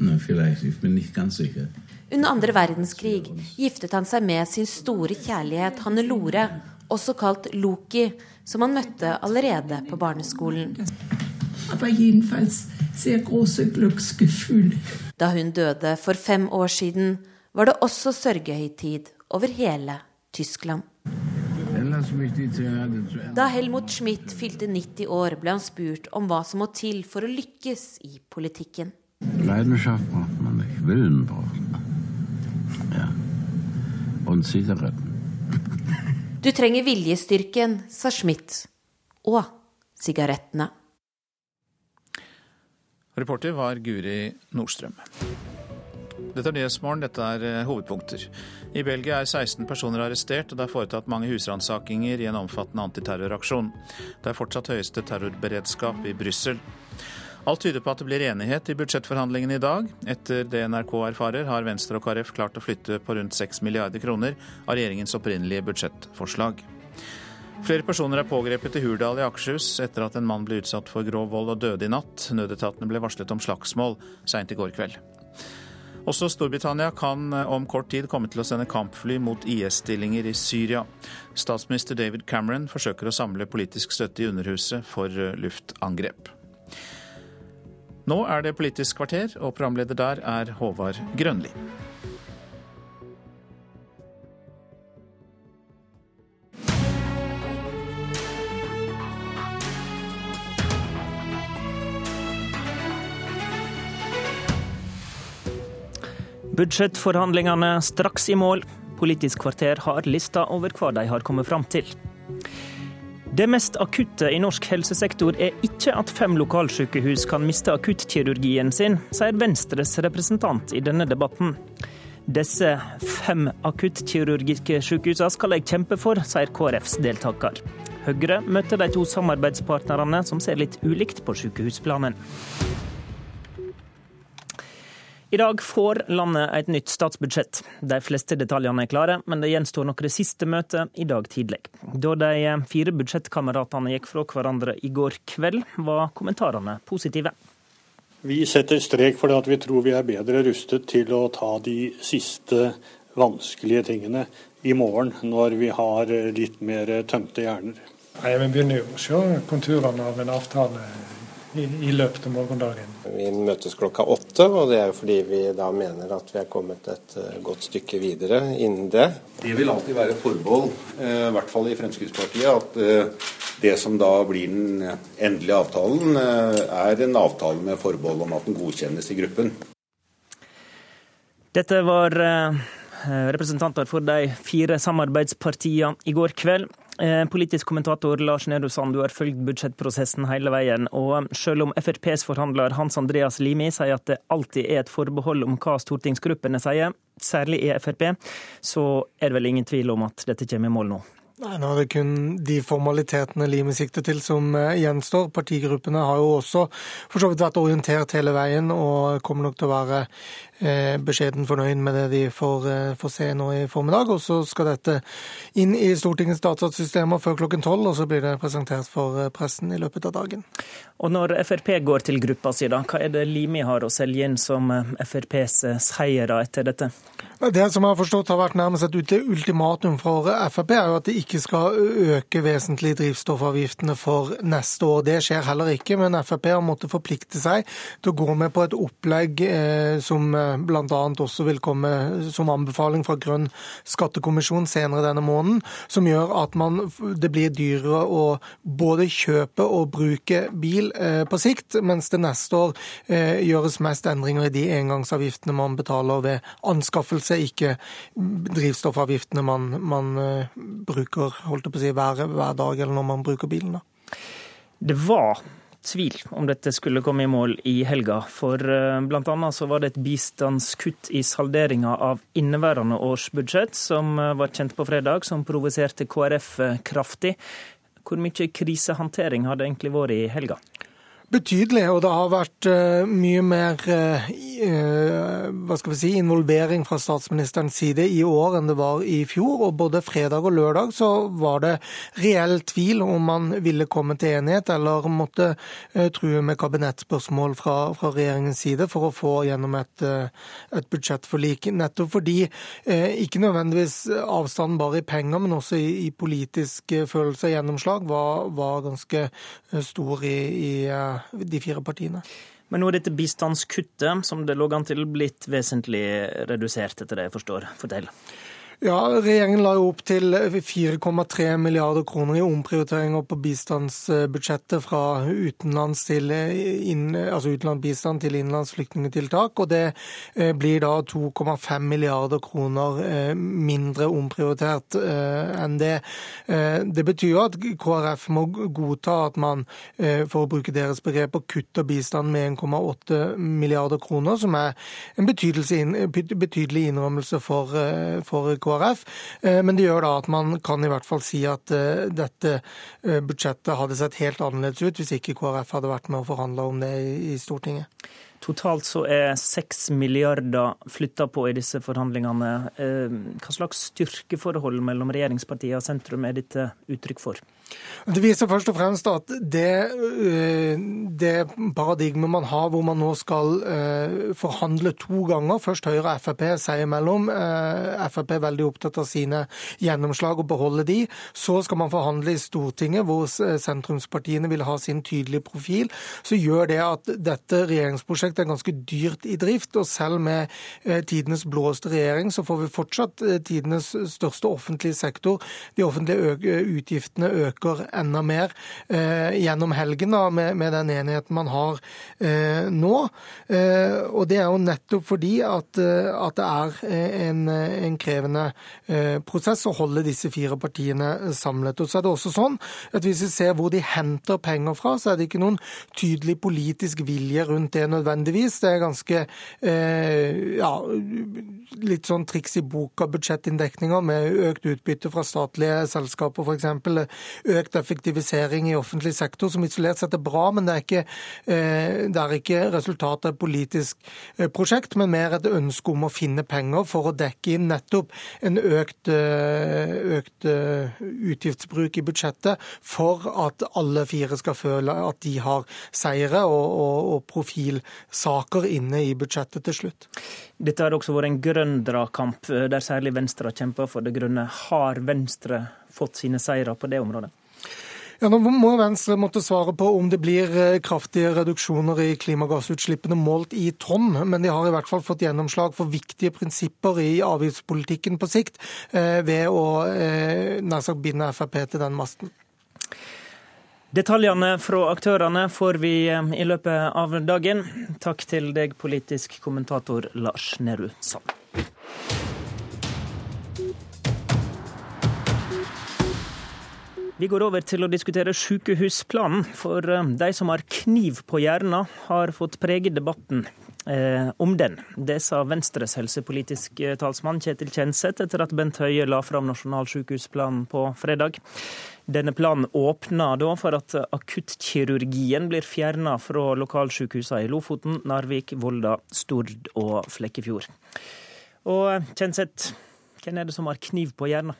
ne, vielleicht, ich bin nicht ganz sicher. Under andre verdenskrig giftet han seg med sin store kjærlighet Hanne Lore, også kalt Loki, som han møtte allerede på barneskolen. Da hun døde for fem år siden, var det også sørgehøytid over hele Tyskland. Da Helmut Schmidt fylte 90 år, ble han spurt om hva som må til for å lykkes i politikken. Leidenschaft braucht man nicht, Willen braucht man. Ja. Und Zigaretten. Du trenger viljestyrken, sa Schmidt. Og sigarettene. Reporter var Guri Nordstrøm. Dette er Nyhetsmorgen, dette er eh, hovedpunkter. I Belgia er 16 personer arrestert, og det er foretatt mange husransakinger i en omfattende antiterroraksjon. Det er fortsatt høyeste terrorberedskap i Brussel. Alt tyder på at det blir enighet i budsjettforhandlingene i dag. Etter det NRK erfarer, har Venstre og KrF klart å flytte på rundt 6 milliarder kroner av regjeringens opprinnelige budsjettforslag. Flere personer er pågrepet i Hurdal i Akershus etter at en mann ble utsatt for grov vold og døde i natt. Nødetatene ble varslet om slagsmål seint i går kveld. Også Storbritannia kan om kort tid komme til å sende kampfly mot IS-stillinger i Syria. Statsminister David Cameron forsøker å samle politisk støtte i Underhuset for luftangrep. Nå er det Politisk kvarter, og programleder der er Håvard Grønli. Budsjettforhandlingene straks i mål. Politisk kvarter har lista over hva de har kommet fram til. Det mest akutte i norsk helsesektor er ikke at fem lokalsykehus kan miste akuttkirurgien sin, sier Venstres representant i denne debatten. Disse fem akuttkirurgiske sykehusene skal jeg kjempe for, sier KrFs deltaker. Høyre møter de to samarbeidspartnerne som ser litt ulikt på sykehusplanen. I dag får landet et nytt statsbudsjett. De fleste detaljene er klare, men det gjenstår noen siste møter i dag tidlig. Da de fire budsjettkameratene gikk fra hverandre i går kveld, var kommentarene positive. Vi setter strek for at vi tror vi er bedre rustet til å ta de siste vanskelige tingene i morgen, når vi har litt mer tømte hjerner. Nei, Vi begynner jo å se konturene av en avtale i, i, løpet av morgendagen. Vi møtes klokka åtte, og det er jo fordi vi da mener at vi er kommet et uh, godt stykke videre innen det. Det vil alltid være forbehold, uh, i hvert fall i Fremskrittspartiet, at uh, det som da blir den endelige avtalen, er en avtale med forbehold om at den godkjennes i gruppen. Dette var representanter for de fire samarbeidspartiene i går kveld. Eh, politisk kommentator Lars Nehru Sand, du har fulgt budsjettprosessen hele veien. og Selv om FrPs forhandler Hans Andreas Limi sier at det alltid er et forbehold om hva stortingsgruppene sier, særlig i Frp, så er det vel ingen tvil om at dette kommer i mål nå? Nei, Nå er det kun de formalitetene Limi sikter til som eh, gjenstår. Partigruppene har jo også for så vidt vært orientert hele veien og kommer nok til å være eh, beskjeden fornøyd med det de får, eh, får, se nå i formiddag. Og så skal dette inn i Stortingets datasystemer før klokken tolv, og så blir det presentert for pressen i løpet av dagen. Og når Frp går til gruppa si, da, hva er det Limi har å selge inn som FrPs seier etter dette? Det som jeg har forstått har vært nærmest et ultimatum for Frp, er jo at det ikke ikke skal øke vesentlig drivstoffavgiftene for neste år. Det skjer heller ikke, men Frp har måttet forplikte seg til å gå med på et opplegg eh, som eh, bl.a. også vil komme som anbefaling fra Grønn skattekommisjon senere denne måneden, som gjør at man, det blir dyrere å både kjøpe og bruke bil eh, på sikt, mens det neste år gjøres mest endringer i de engangsavgiftene man betaler ved anskaffelse, ikke drivstoffavgiftene man, man eh, bruker holdt på å si, hver, hver, dag eller når man bruker bilen. Da. Det var tvil om dette skulle komme i mål i helga, for eh, bl.a. så var det et bistandskutt i salderinga av inneværende års budsjett som eh, var kjent på fredag, som provoserte KrF kraftig. Hvor mye krisehåndtering hadde egentlig vært i helga? Betydelig, og det har vært uh, mye mer uh, hva skal vi si, involvering fra statsministerens side i år enn det var i fjor. Og både fredag og lørdag så var det reell tvil om man ville komme til enighet eller måtte true med kabinettspørsmål fra, fra, regjeringens side for å få gjennom et, et budsjettforlik. Nettopp fordi ikke nødvendigvis avstanden bare i penger, men også i, i politisk følelse og gjennomslag var, var ganske stor i, i de fire partiene. Men nå er dette bistandskuttet, som det lå an til, blitt vesentlig redusert, etter det jeg forstår. Fortell. Ja, Regjeringen la jo opp til 4,3 milliarder kroner i omprioriteringer på bistandsbudsjettet fra utenlands til inn, altså utenlandsbistand til innenlands flyktningtiltak. Og det eh, blir da 2,5 milliarder kroner eh, mindre omprioritert eh, enn det. Det betyr jo at KrF må godta at man, for å bruke deres begrep, kutter bistanden med 1,8 milliarder kroner, som er en betydelig innrømmelse for KrF. KrF. Eh, men det gjør da at man kan i hvert fall si at eh, dette eh, budsjettet hadde sett helt annerledes ut hvis ikke KrF hadde vært med og forhandla om det i Stortinget. Totalt så er seks milliarder flytta på i disse forhandlingene. Hva slags styrkeforhold mellom regjeringspartiene og sentrum er dette uttrykk for? Det viser først og fremst at det, øh, det, paradigmet man har hvor man nå skal øh, forhandle to ganger, først Høyre og Frp seg imellom, øh, Frp er veldig opptatt av sine gjennomslag og beholde de, så skal man forhandle i Stortinget hvor sentrumspartiene vil ha sin tydelige profil, så gjør det at dette regjeringsprosjektet er ganske dyrt i drift. Og selv med tidenes blåeste regjering, så får vi fortsatt tidenes største offentlige sektor. De offentlige utgiftene øker øker enda mer eh, gjennom helgen da, med, med, den enigheten man har eh, nå. Eh, og det er jo nettopp fordi at, at det er en, en krevende prosess å holde disse fire partiene samlet. Og så er det også sånn at Hvis vi ser hvor de henter penger fra, så er det ikke noen tydelig politisk vilje rundt det nødvendigvis. Det er ganske eh, ja, litt sånn triks i boka budsjettinndekninger med økt utbytte fra statlige selskaper f.eks økt effektivisering i offentlig sektor, som isolert sett er bra, men det er ikke, eh, det er ikke resultatet av et politisk eh, prosjekt, men mer et ønske om å finne penger for å dekke inn nettopp en økt, eh, økt utgiftsbruk i budsjettet for at alle fire skal føle at de har seire og, og, og profilsaker inne i budsjettet til slutt. Dette har også vært en grønn dragkamp, der særlig Venstre har kjempa for det grønne. Har Venstre fått sine seire på det området? Ja, Nå må Venstre måtte svare på om det blir eh, kraftige reduksjoner i klimagassutslippene målt i tonn, men de har i hvert fall fått gjennomslag for viktige prinsipper i avgiftspolitikken på sikt eh, ved å eh, nær sagt binde Frp til den masten. Detaljene fra aktørene får vi i løpet av dagen. Takk til deg, politisk kommentator Lars Nehru Sand. Vi går over til å diskutere sykehusplanen. For eh, de som har kniv på hjernen, har fått prege debatten eh, om den. Det sa Venstres helsepolitiske talsmann Kjetil Kjenseth etter at Bent Høie la fram Nasjonal sykehusplan på fredag. Denne planen åpner da for at akuttkirurgien blir fjerna fra lokalsykehusene i Lofoten, Narvik, Volda, Stord og Flekkefjord. Og eh, Kjenseth, hvem er det som har kniv på hjernen?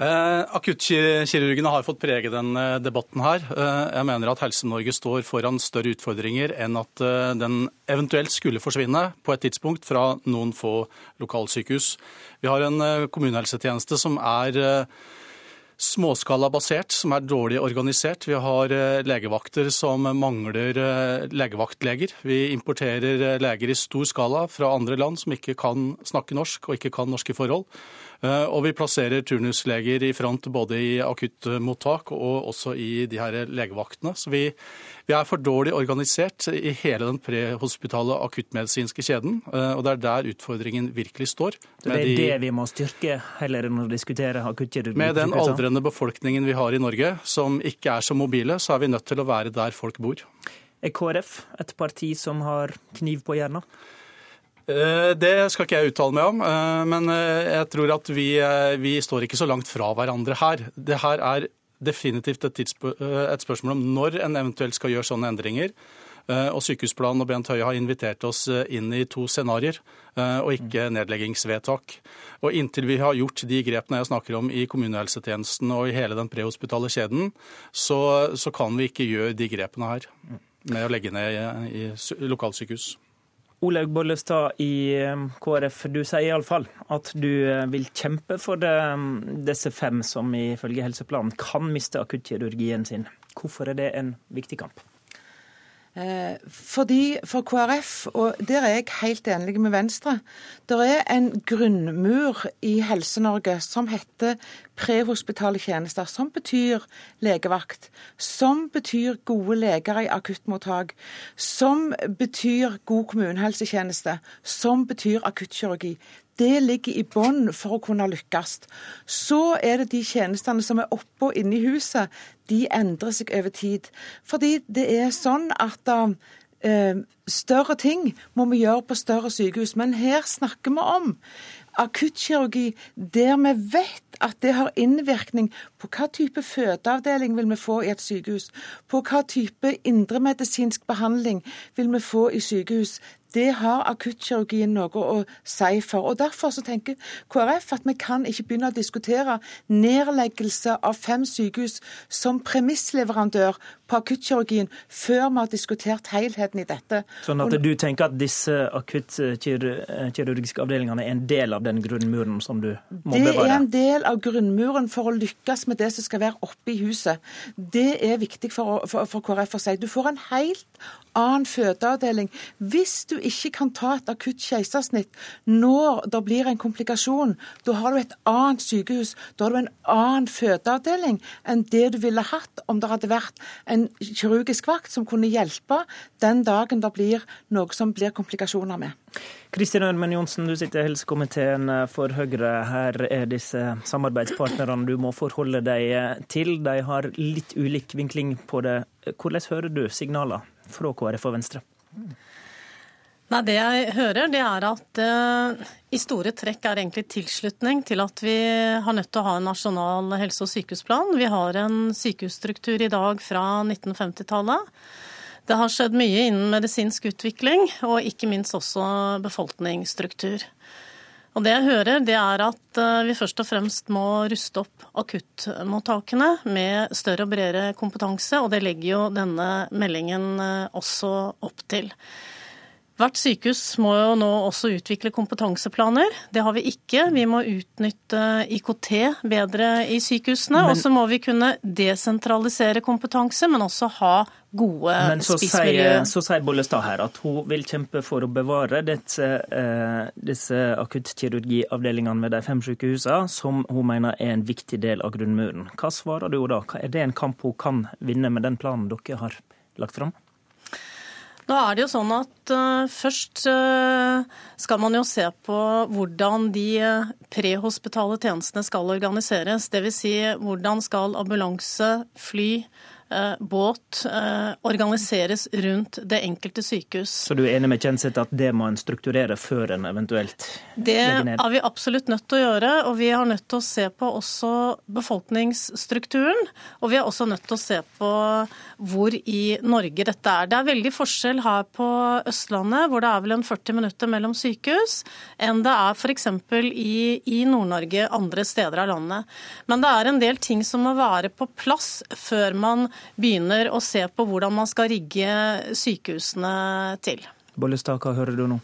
Eh, akuttkirurgene har fått prege denne eh, debatten her. Eh, jeg mener at Helse-Norge står foran større utfordringer enn at den eventuelt skulle forsvinne på et tidspunkt fra noen få lokalsykehus. Vi har en kommunehelsetjeneste som er småskalabasert, som er dårlig organisert. Vi har legevakter som mangler legevaktleger. Vi importerer leger i stor skala fra andre land som ikke kan snakke norsk og ikke kan norske forhold. Og vi plasserer turnusleger i front både i akuttmottak og også i de her legevaktene. Så vi, vi er for dårlig organisert i hele den prehospitale akuttmedisinske kjeden. Og det er der utfordringen virkelig står. Så det er de, det vi må styrke, heller enn å diskutere akuttkirurgi? Med den aldrende befolkningen vi har i Norge, som ikke er så mobile, så er vi nødt til å være der folk bor. Er KrF et parti som har kniv på hjernen? Eh, det skal ikke jeg uttale meg om, eh, men eh, jeg tror at vi, vi står ikke så langt fra hverandre her. Det her er definitivt et, et, spørsmål om når en eventuelt skal gjøre sånne endringer. Og Sykehusplanen og Bent Høie har invitert oss inn i to scenarioer, og ikke nedleggingsvedtak. Og Inntil vi har gjort de grepene jeg snakker om i kommunehelsetjenesten og i hele den prehospitale kjeden, så, så kan vi ikke gjøre de grepene her med å legge ned i, i lokalsykehus. Olaug Bollestad i um, KrF, du sier iallfall at du uh, vil kjempe for det, um, disse fem som ifølge helseplanen kan miste akuttkirurgien sin. Hvorfor er det en viktig kamp? Eh, fordi For KrF, og der er jeg helt enig med Venstre, det er en grunnmur i Helse-Norge som heter prehospitale tjenester, som betyr legevakt, som betyr gode leger i akuttmottak, som betyr god kommunehelsetjeneste, som betyr akuttkirurgi det ligger i bånn for å kunne lykkes. Så er det de tjenestene som er oppe og inne i huset, de endrer seg over tid. Fordi det er sånn at uh, større ting må vi gjøre på større sykehus. Men her snakker vi om akuttkirurgi der vi vet at det har innvirkning på hva type fødeavdeling vil vi få i et sykehus, på hva type indremedisinsk behandling vil vi få i sykehus. Det har akuttkirurgien noe å si for. og Derfor så tenker KrF at vi kan ikke begynne å diskutere nedleggelse av fem sykehus som premissleverandør på akuttkirurgien før vi har diskutert helheten i dette. Sånn at du tenker at disse akuttkirurgiske avdelingene er en del av den grunnmuren som du må det bevare? Det er en del av grunnmuren for å lykkes med det som skal være oppe i huset. Det er viktig for, for, for KrF å si. Du får en helt annen fødeavdeling. Hvis du ikke kan ta et akutt keisersnitt når det blir en komplikasjon, da har du et annet sykehus. Da har du en annen fødeavdeling enn det du ville hatt om det hadde vært en kirurgisk vakt som kunne hjelpe den dagen det blir noe som blir komplikasjoner med. Kristin Ørmen Johnsen, du sitter i helsekomiteen for Høyre. Her er disse samarbeidspartnerne du må forholde deg til. De har litt ulik vinkling på det. Hvordan hører du signaler fra KrF og Venstre? Nei, Det jeg hører, det er at uh, i store trekk er egentlig tilslutning til at vi har nødt til å ha en nasjonal helse- og sykehusplan. Vi har en sykehusstruktur i dag fra 1950-tallet. Det har skjedd mye innen medisinsk utvikling, og ikke minst også befolkningsstruktur. Og det jeg hører, det er at eh, vi først og fremst må ruste opp akuttmottakene med større og bredere kompetanse, og det legger jo denne meldingen eh, også opp til. Hvert sykehus må jo nå også utvikle kompetanseplaner. Det har vi ikke. Vi må utnytte IKT bedre i sykehusene. Og så må vi kunne desentralisere kompetanse, men også ha gode men så sier, Så sier Bollestad her at hun vil kjempe for å bevare disse, eh, disse akuttkirurgiavdelingene ved de fem sykehusene, som hun mener er en viktig del av grunnmuren. Hva svarer du da? Er det en kamp hun kan vinne med den planen dere har lagt fram? Nå er det jo sånn at uh, Først uh, skal man jo se på hvordan de uh, prehospitale tjenestene skal organiseres. Dvs. Si, hvordan skal ambulanse, fly, uh, båt eh, organiseres rundt det enkelte sykehus. Så du er enig med Kjenseth at det må en strukturere før en eventuelt legger ned? Det er vi absolutt nødt til å gjøre, og vi har nødt til å se på også befolkningsstrukturen. Og vi er også nødt til å se på hvor i Norge dette er. Det er veldig forskjell her på Østlandet, hvor det er vel en 40 minutter mellom sykehus, enn det er f.eks. i, i Nord-Norge andre steder av landet. Men det er en del ting som må være på plass før man begynner å se på hvordan man skal rigge sykehusene til. Bollestad, hva hører du nå?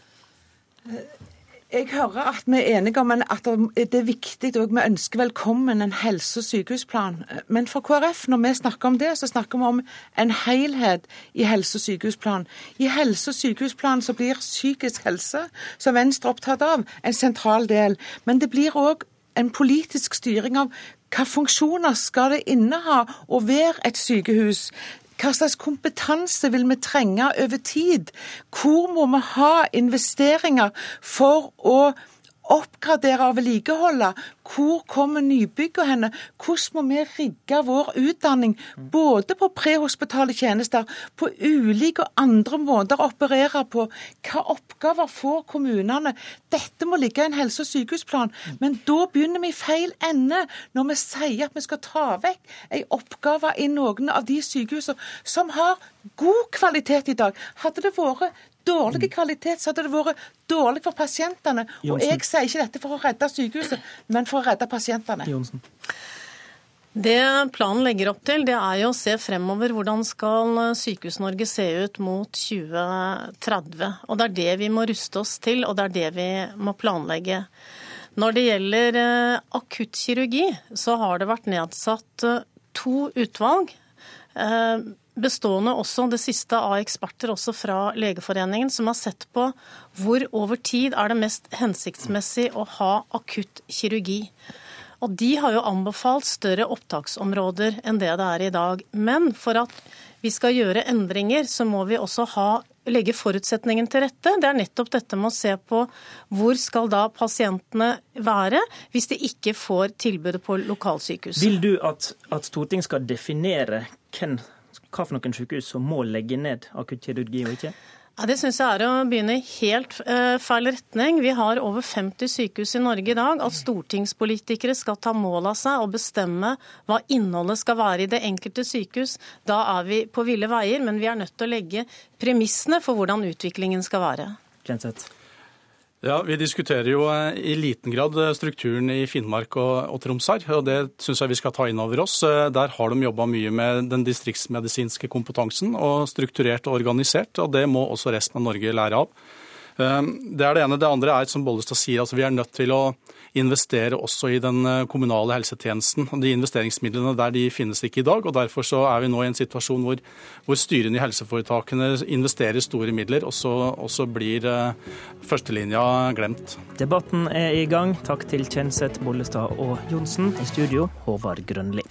Jeg hører at vi er enige om at det er viktig og vi ønsker velkommen en helse- og sykehusplan. Men for KrF, når vi snakker om det, så snakker vi om en helhet i helse- og sykehusplan. I helse- og sykehusplan så blir psykisk helse, som Venstre er opptatt av, en sentral del. Men det blir òg en politisk styring av hva funksjoner skal det inneha å være et sykehus? Hva slags kompetanse vil vi trenge over tid? Hvor må vi ha investeringer for å oppgradere og vedlikeholde. Hvor kommer nybyggene henne? Hvordan må vi rigge vår utdanning både på prehospitale tjenester, på ulike og andre måter å operere på? Hva oppgaver får kommunene? Dette må ligge i en helse- og sykehusplan. Men da begynner vi i feil ende når vi sier at vi skal ta vekk en oppgave i noen av de sykehusene som har god kvalitet i dag. Hadde det vært dårlig kvalitet, så hadde det vært dårlig for pasientene. Og jeg sier ikke dette for å redde sykehuset, men for å redde pasientene. Jonsen. Det planen legger opp til, det er jo å se fremover hvordan skal Sykehus-Norge se ut mot 2030. Og det er det vi må ruste oss til, og det er det vi må planlegge. Når det gjelder eh, akuttkirurgi, så har det vært nedsatt eh, to utvalg. Bestående også det siste av eksperter også fra Legeforeningen, som har sett på hvor over tid er det mest hensiktsmessig å ha akutt kirurgi. Og De har jo anbefalt større opptaksområder enn det det er i dag. Men for at vi skal gjøre endringer, så må vi også ha, legge forutsetningen til rette. Det er nettopp dette med å se på hvor skal da pasientene være hvis de ikke får tilbudet på lokalsykehuset. Vil du at, at Stortinget skal definere hvem hva for noen sykehus som må legge ned akuttkirurgi og ikke? Ja, det syns jeg er å begynne i helt uh, feil retning. Vi har over 50 sykehus i Norge i dag. At stortingspolitikere skal ta mål av seg og bestemme hva innholdet skal være i det enkelte sykehus, da er vi på ville veier. Men vi er nødt til å legge premissene for hvordan utviklingen skal være. Kjenseth. Ja, Vi diskuterer jo eh, i liten grad eh, strukturen i Finnmark og, og Troms her. og Det syns jeg vi skal ta inn over oss. Eh, der har de jobba mye med den distriktsmedisinske kompetansen, og strukturert og organisert. og Det må også resten av Norge lære av. Det er det ene. Det andre er, som Bollestad sier, altså vi er nødt til å investere også i den eh, kommunale helsetjenesten. De investeringsmidlene der de finnes ikke i dag. og Derfor så er vi nå i en situasjon hvor, hvor styrene i helseforetakene investerer store midler, og så, og så blir uh, førstelinja glemt. Debatten er i gang. Takk til Kjenseth, Bollestad og Johnsen. I studio, Håvard Grønli.